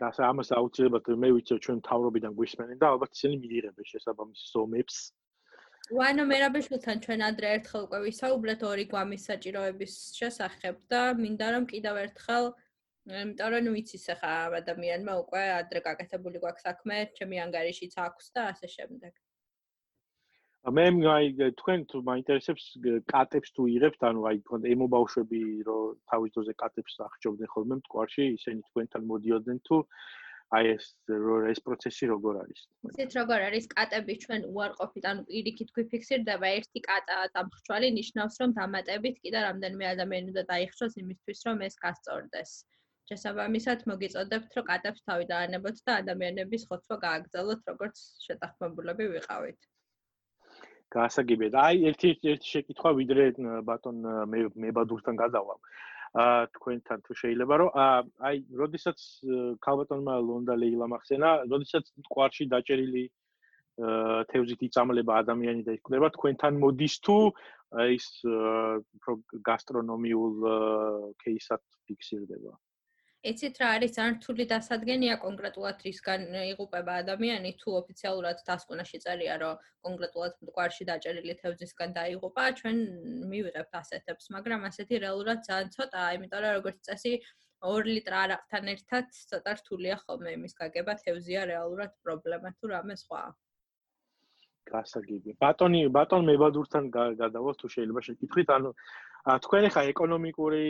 გას ამას აუცილებლად მე ვიცი ჩვენ თავრობიდან გვისმენენ და ალბათ ისინი მიიღებენ შესაბამის ზომებს. ვანო მერაბეშვილთან ჩვენ ადრე ერთხელ უკვე ვისაუბრეთ ორი გვამის საჭიროების შესახებ და მინდა რომ კიდევ ერთხელ იმიტომ რომ ვიცი ხა ადამიანმა უკვე ადრე გაკეთებული გვაქვს საქმე, ჩემი ანგარიშიც აქვს და ასე შემდეგ. მე აი თქვენ თუ მაინტერესებს კატებს თუ იღებთ ანუ აი თქვენ ემობავშვები რომ თავის დროზე კატებს აღჭობდნენ ხოლმე მტკვარში ისინი თქვენთან მოდიოდნენ თუ აი ეს ეს პროცესი როგორ არის? ისეთ როგორ არის კატები ჩვენ უარყოფით ანუ პირიქით გვიფიქსირდება ერთი კატა დამხრჩვალი ნიშნავს რომ დამატებით კიდე რამდენიმე ადამიანი უნდა დაიხშოს იმისთვის რომ ეს გასწორდეს. შესაბამისად მოგიწოდებთ რომ კატებს თავი დაანებოთ და ადამიანების ხოცვა გააგრძელოთ როგორც შეთანხმებულები ვიყავით გაასაგებიათ. აი ერთ-ერთი შეკითხვა ვიდრე ბატონ მებადურთან გადავალ. აა თქვენთან თუ შეიძლება რომ აი როდესაც ქალბატონმა ლონდა ლეილა მახსენა, როდესაც კვარში დაჭერილი თევზით იწამლება ადამიანი და იკვლება თქვენთან მოდის თუ ის გასტრონომიულ кейსად ფიქსირდება? იცით რა არის ძალიან რთული დასადგენია კონკრეტულად რისგან იღუპება ადამიანი? თუ ოფიციალურად დასკვნაში წერია რომ კონკრეტულად მტკვარში დაჭერილი თევზისგან დაიღუპა ჩვენ მივიღებთ ასეთებს მაგრამ ასეთი რეალურად ძალიან ცოტაა იმიტომ რომ როგორც წესი 2 ლიტր არაყთან ერთად ცოტა რთულია ხოლმე იმის გაგება თევზია რეალურად პრობლემა თუ რამე სხვა გასაგებია ბატონი ბატონ მებადურთან გადავალ თუ შეიძლება შეკითხვით ანუ თქვენ ხა ეკონომიკური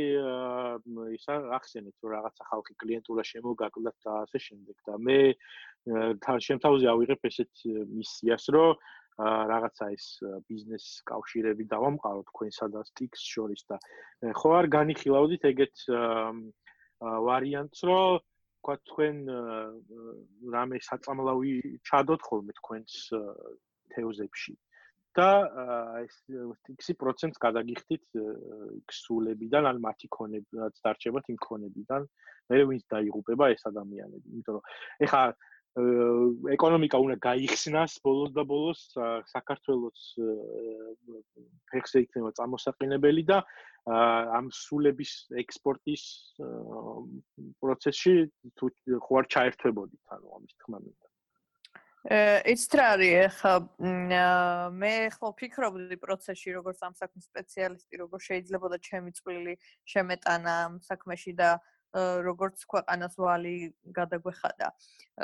ისა ახსენეთ რომ რაღაცა ხალხი კლიენტურა შემოგაკლდათ და ასე შემდეგ და მე შემთავაზე ავიღებ ესეთ მისიას რომ რაღაცა ის ბიზნეს კავშირები დავამყარო თქვენსა და სტიქს შორის და ხო არ განიხილავდით ეგეთ ვარიანტს რომ თქვა თქვენ რამე საწამლავი ჩადოთ ხოლმე თქვენს თეოზებში და ეს x-ი პროცენტს გადაგიხდით э, x-ულებიდან ან მათი ქონებაც დარჩებათ იმ ქონებიდან. მე ვინც დაიღუპება ეს ადამიანები იმიტომ რომ ეხა э, ეკონომიკა უნდა გაიხსნას ბოლოს და ბოლოს საქართველოს э, ფეხზე იქნება წარმოსაყენებელი და ამ სულების ექსპორტის პროცესში თუ ხო არ ჩაერთვებოდით ანუ ამის თქმა მინდა ეს რა არის ხა მე ხო ფიქრობდი პროცესში როგორც ამ საქმის სპეციალისტი როგორ შეიძლება და ჩემი წვლილი შემეტანა ამ საქმეში და როგორც ქვეყანას ვალი გადაგვეხადა.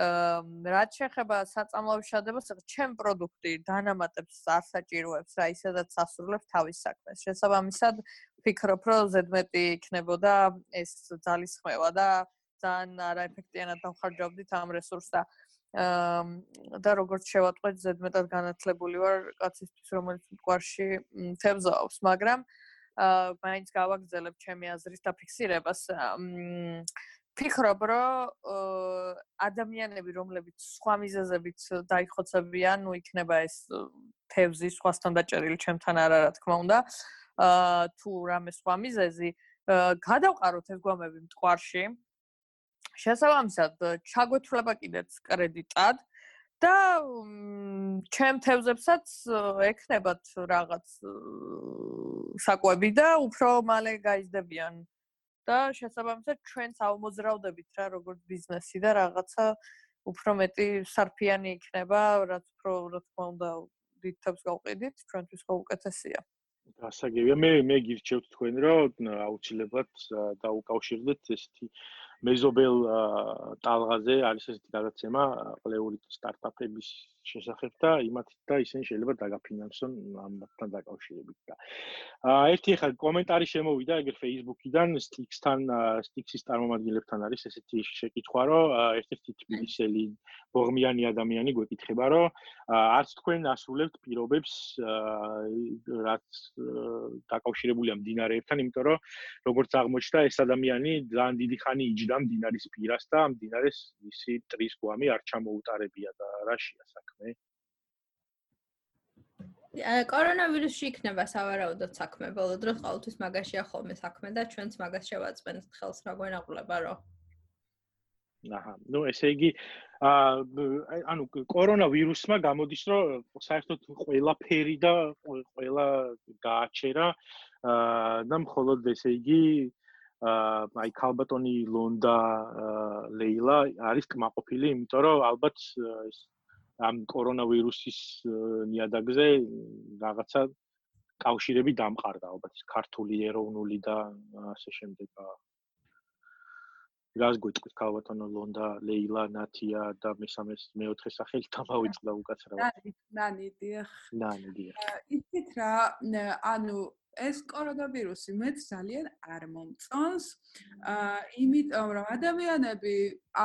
აა რაც შეეხება საწამლავის შადებას, ჩემ პროდუქტი დანამატებს არ საჭიროებს რა ისედაც სასურვებს თავის საქმეს. შესაბამისად, ფიქრობ, რომ ზედმეტი იქნებოდა ეს ძალისხმევა და ძალიან არაეფექტიანად დავხარჯავდით ამ რესურსს და და როგორც შევატყვეთ ზედმეტად განათლებული ვარ კაცისთვის რომელიც მყარში თევზაობს მაგრამ აა მაინც გავაგზელებ ჩემი აზრის დაფიქსირებას. ფიქრობ რომ ადამიანები რომლებიც სხვა მიზეზებით დაიხოცებიან ნუ იქნება ეს თევზი სხვასთან დაჭერილი ჩემთან არა რა თქმა უნდა აა თუ რამე სხვა მიზეზი გადავყაროთ ეს გვამები მყარში შესაბამისად ჩაგვეთვლება კიდეც კრედიტად და ჩემ თევზებსაც ექნებათ რაღაც საკვები და უფრო მალე გაიზრდებიან და შესაბამისად ჩვენც ავმოძრავდებით რა როგორც ბიზნესი და რაღაცა უფრო მეტი სარფიანი იქნება რაც უფრო რა თქმა უნდა დიდ თავს გავყიდით ჩვენთვის ხო უკეთესია. გასაგებია. მე მე გირჩევთ თქვენ რომ აუცილებლად დაუკავშირდეთ ესეთი მეზობელ ტალღაზე არის ესეთი გადაცემა ყლეული სტარტაპების შესახებ და იმათ და ისინი შეიძლება დაგაფინანსონ ამათთან დაკავშირებით და ერთი ხა კომენტარი შემოვიდა ეგრე Facebook-იდან Stix-თან Stix-ის წარმომადგენლებთან არის ესეთი შეკითხვა რომ ერთ-ერთი თბილისელი ბოღმიანი ადამიანი გვეკითხება რომ არც თქვენ ასრულებთ პირობებს რაც დაკავშირებულია მდინარეებთან იმიტომ რომ როგორც აღმოჩნდა ეს ადამიანი ძალიან დიდი ხანი იჯდა მდინარის პირას და მდინარეს ისი ტრის გვამი არ ჩამოუტარებია და რაშია საქმე? კორონავირუსში იქნება სავარაუდოდ საქმე. ბოლო დროს ყოველთვის მაგაშია ხოლმე საქმე და ჩვენც მაგას შევაწყენთ ხელს რა გვენაღლება რო. აჰა, ნუ ესე იგი აა ანუ კორონავირუსმა გამოდის რომ საერთოდ ყველაფერი და ყველა გააჩერა აა და მხოლოდ ესე იგი აა აი ქალბატონი ლონდა ლეილა არის კმაყოფილი, იმიტომ რომ ალბათ ამ კორონავირუსის ნიადაგზე რაღაცა კავშირები დამყარდა ალბათ ქართული ეროვნული და ასე შემდეგ რას გვიტყვით ქალბატონო ლონდა ლეილა ნათია და მესამე მეოთხე სახელი თამავიწყდა უკაცრავად. ნანი დიახ. ნანი დიახ. იცით რა ანუ ეს კორონავირუსი მეც ძალიან არ მომწონს. აა იმიტომ რომ ადამიანები,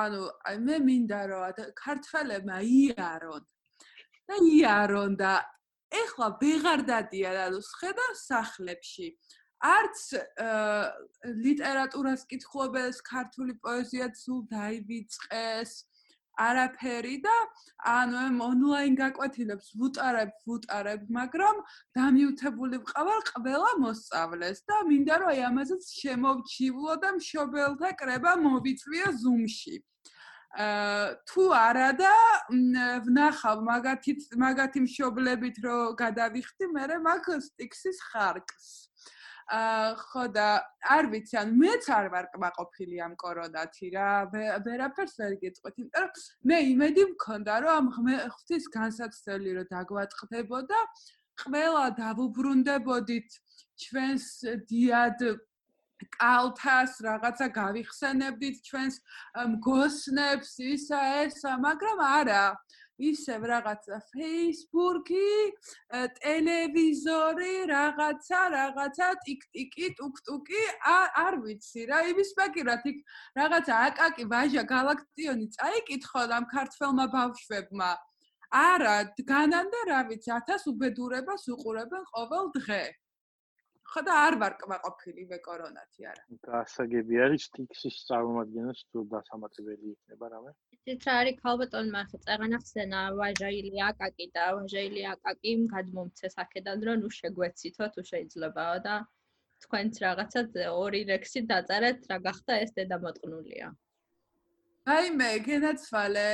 ანუ მე მინდა რომ ქართველებმა იარონ. და იარონ და ეხლა ვეღარ დადიან ანუ შედარ სახლებში. არც ლიტერატურას კითხულობენ, ქართული პოეზია სულ დაივიწყეს. არაფერი და ანუ ამ ონლაინ გაკვეთილებს ვუტარებ, ვუტარებ, მაგრამ დამიუთებული ვყავარ ყველა მოსწავლეს და მინდა რომ აი ამაზეც შემოვჩივლო და მშობელთა კრება მოვიწვიო Zoom-ში. აა თუ არა და ვნახავ მაგათი მაგათი მშობლებით რომ გადავიხდი მე მაგ სტიქსის ხარკს. აა ხო და არ ვიცი ან მეც არ ვარ კმაყოფილი ამ კორონათი რა. ვერაფერს ვერ გეტყვით იმიტომ რომ მე იმედი მქონდა რომ ამ ღვთის განსაცდელი რომ დაგვაწყდებოდა ყველა დავუბრუნდებოდით ჩვენს დიად კალთას რაღაცა გავიხსენებდით ჩვენს მგოსნებს ისა ესა მაგრამ არა ისევ რაღაცა Facebook-ი, ტელევიზორი, რაღაცა, რაღაცა, ტიკ-ტიკი, ტუკ-ტუკი, არ ვიცი რა, იმისპაკირათ იქ რაღაცა აკაკი ვაჟა galaktionი წაიკითხო ამ ქართველმა ბავშვებმა. არა, განანდა რა ვიცი, 1000 უბედურებას უყურებენ ყოველ დღე. ხო და არ ვარ კმაყოფილი მე კორონათი არა. გასაგები არის სტიქსის წარმომადგენელს თუ დასამატებელი იქნება რამე? იცით რა არის ქალბატონმა ხე წაღანახსენა ვაჟაილი აკაკი და ვაჟაილი აკაკი გადმომცეს აქედან რომ ნუ შეგვეცითო თუ შეიძლებაო და თქვენც რაღაცა ორი ლექსი დაწერეთ რა გახდა ეს დედამოტყნულია. აი მე გენაცვალე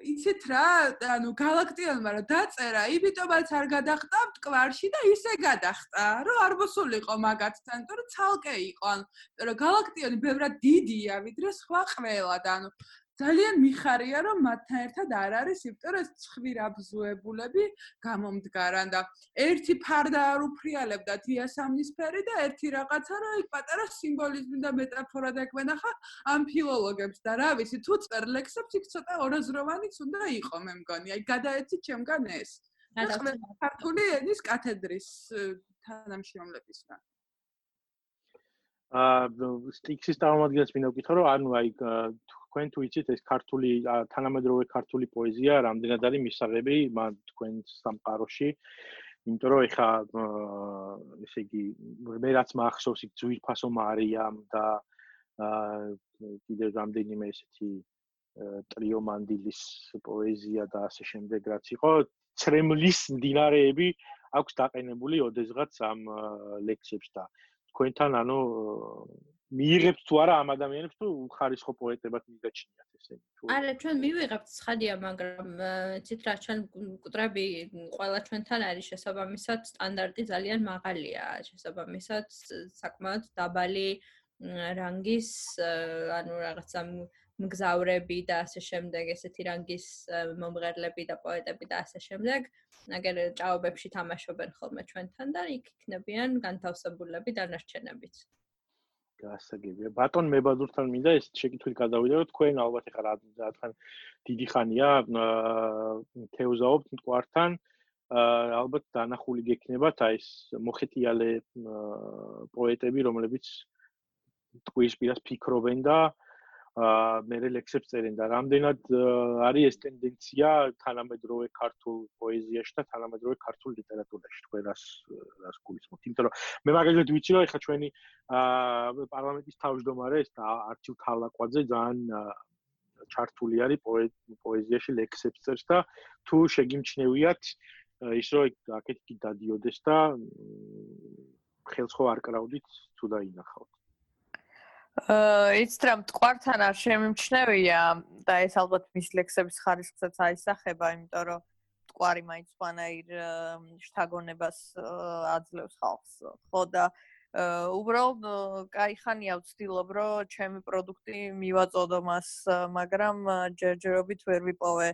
იცით რა, ანუ galaktionმა რა დაწერა, იმიტომაც არ გადახტა მტკვარში და ისე გადახტა, რომ არ მოსულიყო მაგათთან, იმიტომ რომ ცალკე იყო, ანუ რომ galaktioni ბევრად დიდია, ვიდრე სხვა ყველა და ანუ ძალიან მიხარია რომ მათთან ერთად არ არის, იმიტომ რომ ცხვირაბზუებულები გამომდგარან და ერთი ფარდა არ უფრიალებდა თიასამნისფერი და ერთი რაღაცა რომ იქ პატარა სიმბოლიზმი და მეტაფორა დაგვენახა ამ ფილოლოგებს და რა ვიცი თუ წერ ლექსებს იქ ცოტა ორაზროვანიც უნდა იყო მე მგონი. აი გადაეცი ჩემგან ეს. ქართული ენის კათედრის თანამშრომლებისგან. აა სტიქსის წარმომადგენლს მინდა ვკითხო რომ ანუ აი თქვენ თუ იცით ეს ქართული თანამედროვე ქართული პოეზია რამდენად არის მისაღები მან თქვენ სამყაროში? იმიტომ რომ ეხა ესე იგი მე რაც მახსოვს იქ ძვირფასო მარიამ და კიდე რამდენიმე ესეთი ტრიო მანდილის პოეზია და ასე შემდეგ რაც იყო ცრემლის დინარეები აქვს დაყენებული ოდესღაც ამ ლექსებს და თქვენთან ანუ მიიღებთ თუ არა ამ ადამიანებს თუ ხარისხო პოეტებად მიგაჩნიათ ესე თუ არა ჩვენ მივიღებთ ცხადია მაგრამ ცით რა ჩვენ კუტრები ყველა ჩვენთან არის შესაბამისად სტანდარტი ძალიან მაღალია. შესაბამისად საკმაოდ დაბალი რანგის ანუ რაღაცა მგზავრები და ასე შემდეგ ესეთი რანგის მომღერლები და პოეტები და ასე შემდეგ აგერ ჭაობებში თამაშობენ ხოლმე ჩვენთან და იქ იქნებიან განთავსებულები დანარჩენებიც გასაგებია. ბატონ მებადურთან მინდა ეს შეკითხვით გადავიდე, რომ თქვენ ალბათ ახლა რა თან დიდი ხანია თეოზაობთ მტკვართან. ალბათ დანახული გექნებათ აი ეს მოხეტიალე პოეტები, რომლებიც ტყუის პირას ფიქრობენ და აა მე ლექსებს წერენ და რამდენად არის ეს ტენდენცია თანამედროვე ქართულ პოეზიაში და თანამედროვე ქართულ ლიტერატურაში თქვენ რას გულისხმობთ? იმიტომ რომ მე მაგალითად ვიცი რომ ეხა ჩვენი პარლამენტის თავმჯდომარე ეს არჩილ თალაკვაძე ძალიან ჩართული არის პოეზიაში ლექსებს წერს და თუ შეგიმჩნევიათ ის რომ აქეთ კი დადიოდეს და ხელს ხო არ კრავდით თუ დაინახავთ? აა იცით რა მტკვართან არ შემიმჩნევია და ეს ალბათ მის ლექსების ხარისხსაც აისახება, იმიტომ რომ მტკვარი მაინც ვანაირ შთაგონებას აძლევს ხალხს. ხო და უბრალოდ кай ხანია ვცდილობ რომ ჩემი პროდუქტი მივაწოდო მას, მაგრამ ჯერჯერობით ვერ ვიპოვე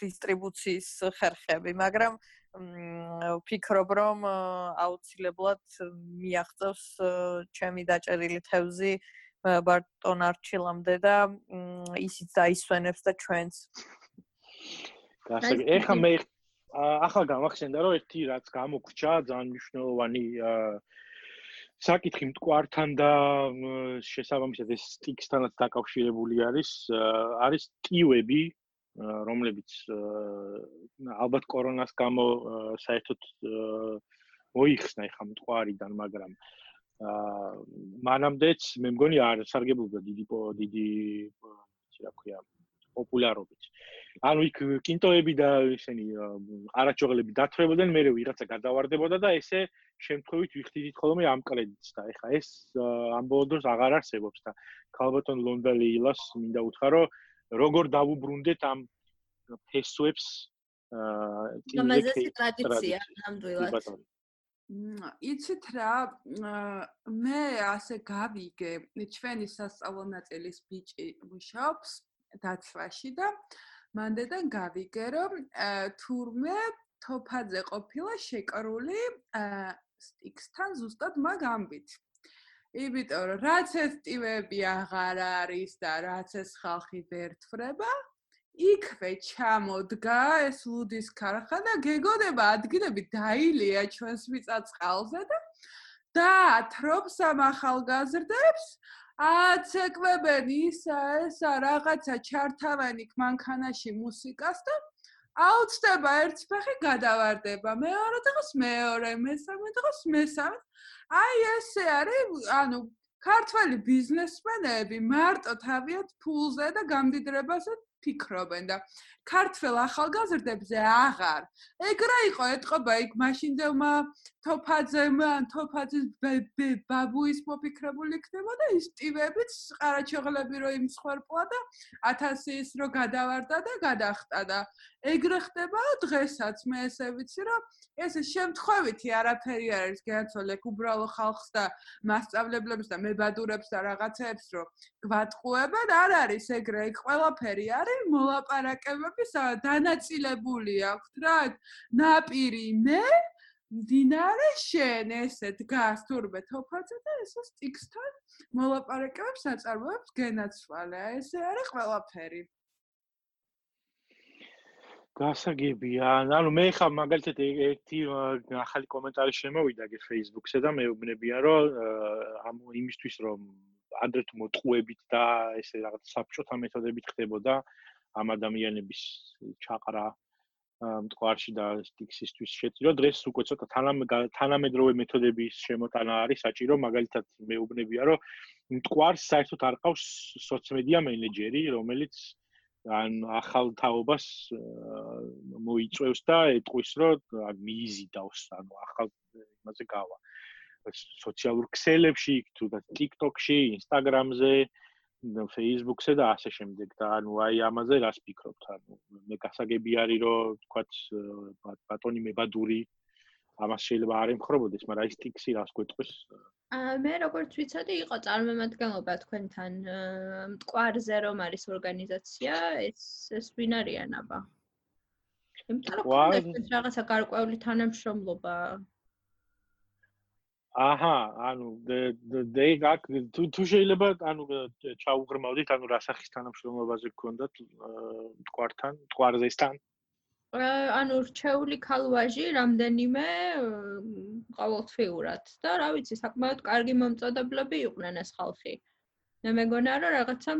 დისტრიბუციის ხერხები, მაგრამ ვფიქრობ, რომ აუცილებლად მიაღწევს ჩემი დაჭერილი თევზი ბარტონ არჩილამდე და ისიც დაისვენებს და ჩვენც. გასაგე, ეხა მე ახლა გამახსენდა, რომ ერთი რაც გამოგრჩა, ძალიან მნიშვნელოვანი საკითხი მტკვართან და შესაბამისად ეს სტიქსთანაც დაკავშირებული არის, არის ტიუები, რომლებიც ალბათ კორონას გამო საერთოდ მოიხსნა ეხა მტყარიდან, მაგრამ აა მანამდეც მე მგონი არ სარგებლობდა დიდი დიდი ისი რა ქვია პოპულარობით. ანუ იქ კინტოები და ისინი არაჩოღლები დათრებოდნენ, მე ვიღაცა გადავარდებოდა და ესე შემთხვევით ვიხდიდით ხოლმე ამ კრედიტს და ეხა ეს ამ ბოლო დროს აღარ არსებობს და ქალბატონ ლონდალეილას მინდა უთხრა რომ როგორ დავუბრუნდეთ ამ ფესვებს აა ტიმზე ტრადიცია. ნამდვილად იცით რა მე ასე გავიგე ჩვენი სასწავლო ნაწილის ბიჭი მუშაობს დაცვაში და მანდედან გავიგე რომ თურმე თოფაძე ყოფილა შეკრული სტიქსთან ზუსტად მაგ ამბით იმიტომ რომ რაც ეს ტივები აღარ არის და რაც ეს ხალხი ვერთვრება, იქვე ჩამოდგა ეს ლუდის ქარხანა, გეგონება ადგილები დაილია ჩვენს მიწაწყალზე და დაათრობს ამ ახალგაზრდებს, აცეკვებენ ისა ესა რაღაცა ჩართავენი მანქანაში მუსიკას და აუცდება ერთ ფეხი გადავარდება, მეორე დღეს მეორე, მესამე დღეს მესამე. აი ესე არის, ანუ ქართველი ბიზნესმენები მარტო თავიანთ ფულზე და გამდიდრებაზე ფიქრობენ და ქართველ ახალგაზრდებზე აღარ. ეგრე იყო ეთყობა იქ მაშინდელმა თოფაძემ ან თოფაძის ბაბუის მოფიქრებული იქნება და ის ტივებიც ყარაჩოღლები რო იმსხვერპლა და 1000 ის რო გადავარდა და გადახტა და ეგრე ხდება დღესაც მე ესე ვიცი რომ ეს შემთხვევითი არაფერი არის განაცოლე უბრალო ხალხს და მასშტაბლებლებს და მებადურებს და რაღაცებს რო გვატყუებენ არ არის ეგრე ეგ ყველაფერი არის მოლაპარაკებების დანაწილებული აქვს რა ნაპირი მე დინარე შენ ესე დგას თურმე თოფაძე და ესე სტიქსთან მოლაპარაკებებს აწარმოებს გენაცვალე. ესე არის ყველაფერი. გასაგებია. ანუ მე ხა მაგალითად ერთი ახალი კომენტარი შემოვიდა გე Facebook-ზე და მეუბნებიან რომ ამ იმისთვის რომ ადრე თუ მოტყუებით და ესე რაღაც საბჭოთა მეთოდებით ხდებოდა ამ ადამიანების ჩაყრა მტკვარში და სტიქსისთვის შეწირო დღეს უკვე ცოტა თანამედროვე მეთოდების შემოტანა არის საჭირო მაგალითად მეუბნებია რომ მტკვარს საერთოდ არ ყავს სოციმედია მენეჯერი რომელიც ან ახალ თაობას მოიწევს და ეტყვის რომ მიიზიდავს ანუ ახალ იმაზე გავა. სოციალურ ქსელებში თუ და TikTok-ში, Instagram-ზე Facebook-ზე და ასე შემდეგ და ანუ აი ამაზე რას ფიქრობთ? ანუ მე გასაგები არის რომ თქვათ ბატონი მებადური ამას შეიძლება არ ემხრობოდეს, მაგრამ ის ტიქსი რას გვეტყვის? მე როგორც ვიცოდი, იყო წარმომადგენლობა თქვენთან მტკვარზე რომ არის ორგანიზაცია, ეს ეს ვინ არიან აბა? იმიტომ რომ რაღაცა გარკვეული თანამშრომლობა აჰა, ანუ დე გაკ თუ თუ შეიძლება ანუ ჩაუღრმავდით, ანუ რასახის თანამშრომლობაზე გქონდათ მტკვართან, მტკვარზესთან? ანუ რჩეული ქალვაჟი რამდენიმე ყოველთვიურად და რა ვიცი, საკმაოდ კარგი მომწოდებლები იყვნენ ეს ხალხი. მე მეგონა რომ რაღაცა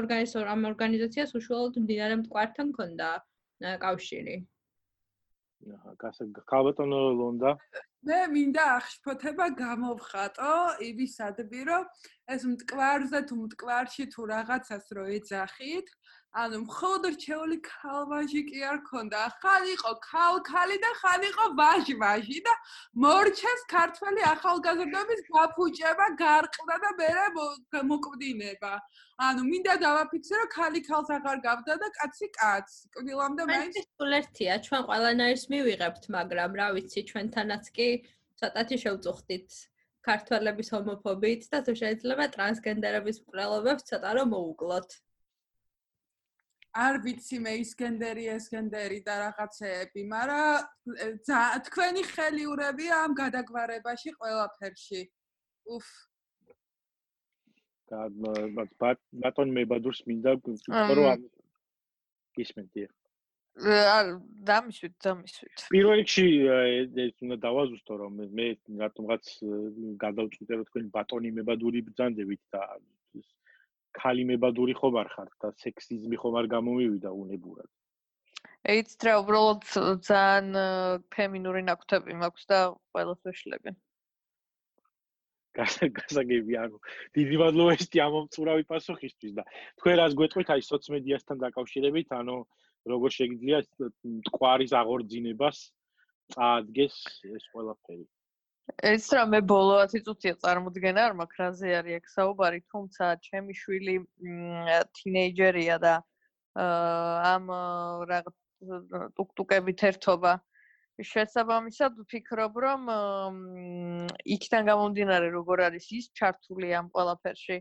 ორგანიზაცია ამ ორგანიზაციას უშუალოდ მდინარე მტკვართან ქონდა კავშირი. აჰა, გასაგ ქალბატონო ლონდა. მე მინდა აღშფოთება გამოვხატო იმისადმი რომ ეს მტკვარზე თუ მტკვარში თუ რაღაცას რო ეძახით ანუ მხოლოდ რჩეული ქალვაჟი კი არ ქონდა ხან იყო ქალქალი და ხან იყო ვაჟვაჟი და მორჩეს ქართველი ახალგაზრდების გაფუჭება გარყდა და მე მოკვდინება. ანუ მინდა დავაფიქსირო ქალი ქალს აღარ გავდა და კაცი კაცს კვილამდე მაინც სულ ერთია. ჩვენ ყველანაირს მივიღებთ მაგრამ რა ვიცი ჩვენთანაც კი ცოტათი შევწუხდით. ქართველების ჰომოფობიით და თუ შეიძლება ტრანსგენდერების მკვლელობებს ცოტა რომ მოუკლოთ არ ვიცი მე ისკენდერი ესკენდერი და რაღაცეები, მაგრამ თქვენი ხელიურებია ამ გადაგვარებაში ყველაფერში. უფ. და ბატონ მებადურს მინდა თქო რომ ისმენდი. არ დამიშვით, დამიშვით. პირველ რიგში ეს უნდა დავაზუსტო რომ მე რატომღაც გადავწყვიტე რომ თქვენ ბატონი მებადური ბრძანდებით და ქალი მებადური ხომ არ ხართ და სექსიზმი ხომ არ გამომივიდა უნებურად. ეიც რა უბრალოდ ძალიან ფემინური ნაკვთები მაქვს და ყველას ვეშლებიან. გასაგები ანუ დიდი მადლობა ესეთი ამომწურავი პასუხისთვის და თქვენ რას გვეტყვით აი სოციმედიასთან დაკავშირებით ანუ როგორ შეგიძლია მტკვარის აღორძინებას წაადგეს ეს ყველაფერი ეს რა მე ბოლო 10 წუთია წარმოდგენა არ მაქვს რაზე არის აქ საუბარი თუმცა ჩემი შვილი თინეიჯერია და ამ რაღაც ტუკტუკებით ერთობა. შესაბამისად ვფიქრობ რომ იქიდან გამომდინარე როგორ არის ის ჩართული ამ ყველაფერში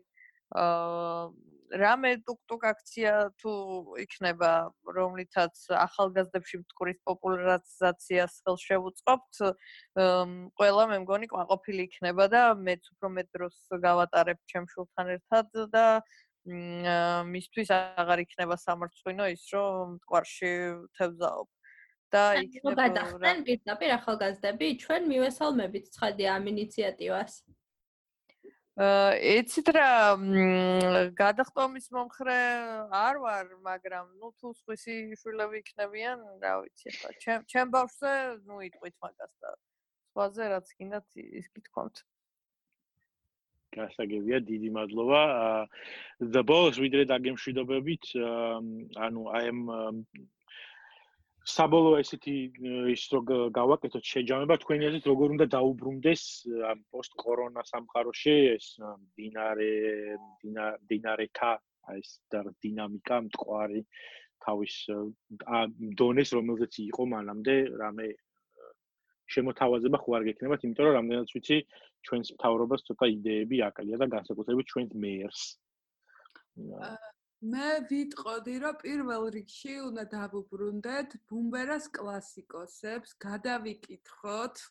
აა რამე ტუკტუკ აქცია თუ იქნება რომლითაც ახალგაზრდებში მტკვრის პოპულარიზაციას ხელს შევუწყობთ ყველა მე მგონი ყვაყოფილი იქნება და მეც უფრო მეტ დროს გავატარებ ჩემ შულთან ერთად და მისთვის აღარ იქნება სამარცხვინო ის რომ მტკვარში თევზაობ. და იქნება გადახდნენ პირდაპირ ახალგაზრდები ჩვენ მივესალმებით ცხადია ამ ინიციატივას ეცით რა გადახტომის მომხრე არ ვარ, მაგრამ ნუ თუ სხვისი შვილები იქნებიან, რა ვიცი ახლა. ჩემ ჩემ ბავშვზე ნუ იტყვით მაგას და სხვაზე რაც გინდათ ის გითქვამთ. გასაგებია, დიდი მადლობა. და ბოლოს ვიდრე დაგემშვიდობებით, ანუ აი ამ საბოლოო ესეთი ის რო გავაკეთოთ შეჯამება თქვენი აზრით როგორ უნდა დაუბრუნდეს ამ პოსტ-კორონა სამყაროში ეს დინარე დინარეთა აი ეს დინამიკა მტყვარი თავის დონეს რომელზეც იყო მანამდე რამე შემოთავაზება ხო არ გექნებათ იმიტომ რომ რამდენიც ვიცი ჩვენს მთავრობას ცოტა იდეები აკლია და განსაკუთრებით ჩვენს მეერს მე ვიტყოდი, რომ პირველ რიგში უნდა დავუბრუნდეთ ბუმბერას კლასიკოსებს, გადავიკითხოთ,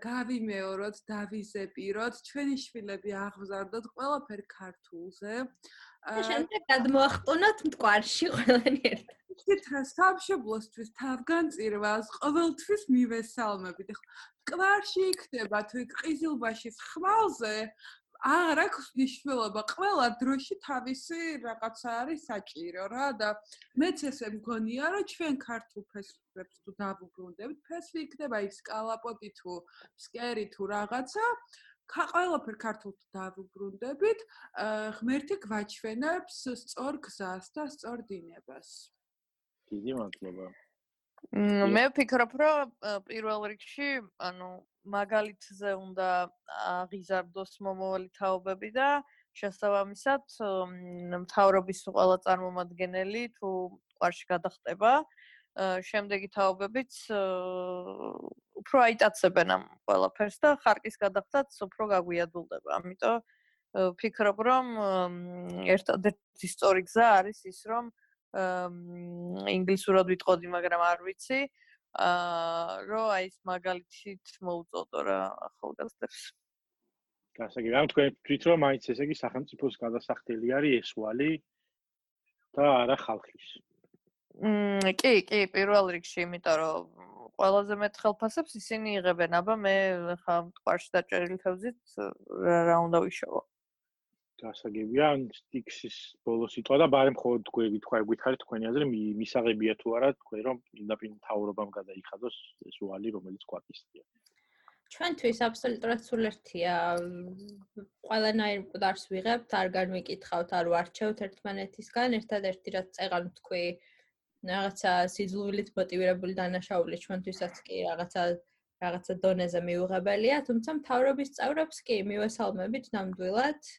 გავიმეოროთ, დავიზეპიროთ, ჩვენი შვილები აღზარდოთ ყველაფერ ქართულზე. და შემდეგ გადმოახტუნოთ მტკვარში ყველანი ერთად. ისეთ რა სამშობლოსთვის თავგანწირვას ყოველთვის მივესალმებით. მტკვარში იქნება თუ ყიზილბაშის ხმალზე, არ აქვს მნიშვნელობა. ყველა დროში თავისი რაღაცა არის საჭირო რა და მეც ესე მგონია რომ ჩვენ ქართულ ფესვებს თუ დავუბრუნდებთ ფესვი იქნება ის კალაპოტი თუ სკერი თუ რაღაცა ყველაფერ ქართულთ დავუბრუნდებით ღმერთი გვაჩვენებს სწორ გზას და სწორ დინებას. დიდი მადლობა მე ვფიქრობ რომ პირველ რიგში ანუ მაგალითზე უნდა აღიზარდოს მომავალი თაობები და შესაბამისად მთავრობის ყველა წარმომადგენელი თუ ყარში გადახტება შემდეგი თაობებიც უფრო აიტაცებენ ამ ყველაფერს და ხარკის გადახდაც უფრო გაგვიადულდება. ამიტომ ვფიქრობ რომ ერთადერთი სწორი გზა არის ის რომ ინგლისურად ვიტყოდი, მაგრამ არ ვიცი. აა რო აი ეს მაგალითით მოუწოდო რა ახალგაზრდებს. გასაგები, ამ თქვენ თვით რომ მაინც ესე იგი სახელმწიფოს გადასახდელი არის ეს ვალი და არა ხალხის. მმ კი, კი, პირველ რიგში, იმიტომ რომ ყველაზე მეტ ხელფასებს ისინი იღებენ, აბა მე ხა მტყარში დაჭერილი თევზით რა უნდა ვიშოვო. გასაგებია სტიქსის ბოლო სიტყვა და ბარემ ხო თქვენ თქვა გითხარით თქვენი აზრი მისაღებია თუ არა თქვენ რომ ინდაპირ თავრობამ გადაიხადოს ეს უალი რომელიც კვაკისტია. ჩვენთვის აბსოლუტურად სულ ერთია ყველანაირ მკვდარს ვიღებთ არ განვიკითხავთ არ ვარჩევთ ერთმანეთისგან ერთადერთი რაც წეღან თქვი რაღაცა სიძულვილით მოტივირებული დანაშაული ჩვენთვისაც კი რაღაცა რაღაცა დონეზე მიუღებელია თუმცა მთავრობის წევრებს კი მივესალმებით ნამდვილად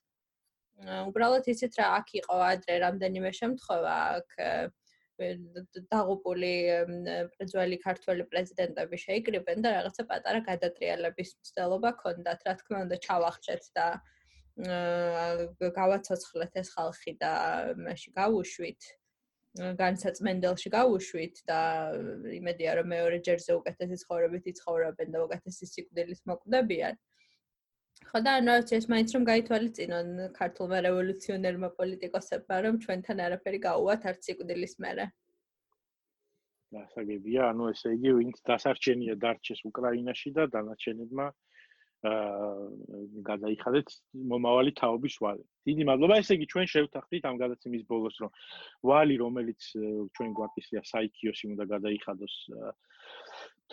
უბრალოდ იცით რა აქ იყო ადრე რამდენიმე შემთხვევა აქ დაღუპული პრეზიდენტი ქართველი პრეზიდენტები შეიკრიბნენ და რაღაცა პატარა გადატრიალების მცდელობა ქონდათ რა თქმა უნდა ჩავახჩეთ და გავაცოცხლეთ ეს ხალხი და მაშინ გავუშვით განსაცმენდელში გავუშვით და იმედია რომ მეორე ჯერზე უკეთესი ცხოვრებით იცხოვრებენ და უკეთესი სიკვდილით მოკვდებიან. ხო და ანუ ეს მაინც რომ გაითვალისწინონ ქართულმა რევოლუციონერმა პოლიტიკოსებმა რომ ჩვენთან არაფერი გაუვათ არც სიკვდილის მერე. გასაგებია, ანუ ესე იგი ვინც დასარჩენია დარჩეს უკრაინაში და დანარჩენებმა აა გადაიხადეთ მომავალი თაობის ვალი. დიდი მადლობა. ესე იგი ჩვენ შევთანხმდით ამ გადაცემის ბოლოს რომ ვალი რომელიც ჩვენ გვაკისია საიქიოსი უნდა გადაიხადოს აა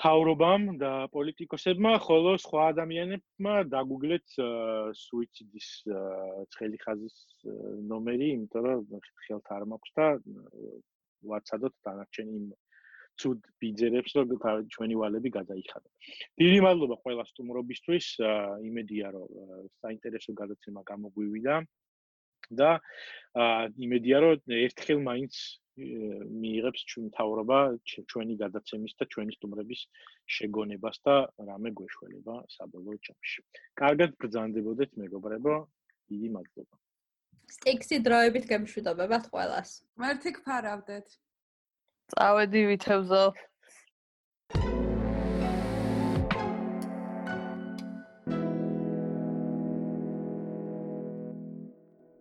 თავრობამ და პოლიტიკოსებმა, ხოლო სხვა ადამიანებმა დაგუგლეთ სუიციდის ცხელი ხაზის ნომერი, იმიტომ რომ ხელთ არ მაქვს და ვაცადოთ დანარჩენი ცუდ ბიძერებს, რომ ჩვენი ვალები გადაიხადო. დიდი მადლობა ყველა სტუმრობისთვის. იმედია, რომ საინტერესო გადაცემა გამოგვივიდა და იმედია, რომ ერთხელ მაინც მიიღებს ჩვენ თავრობა ჩვენი გადაცემის და ჩვენი სტუმრების შეგონებას და რამე გვეშველება საბოლოო ჯამში. კარგად ბრძანდებოდეთ მეგობრებო, დიდი მადლობა. სტიქსი დროებით გემშვიდობებათ ყველას. მერტი გფარავდეთ. წავედი ვითევზო.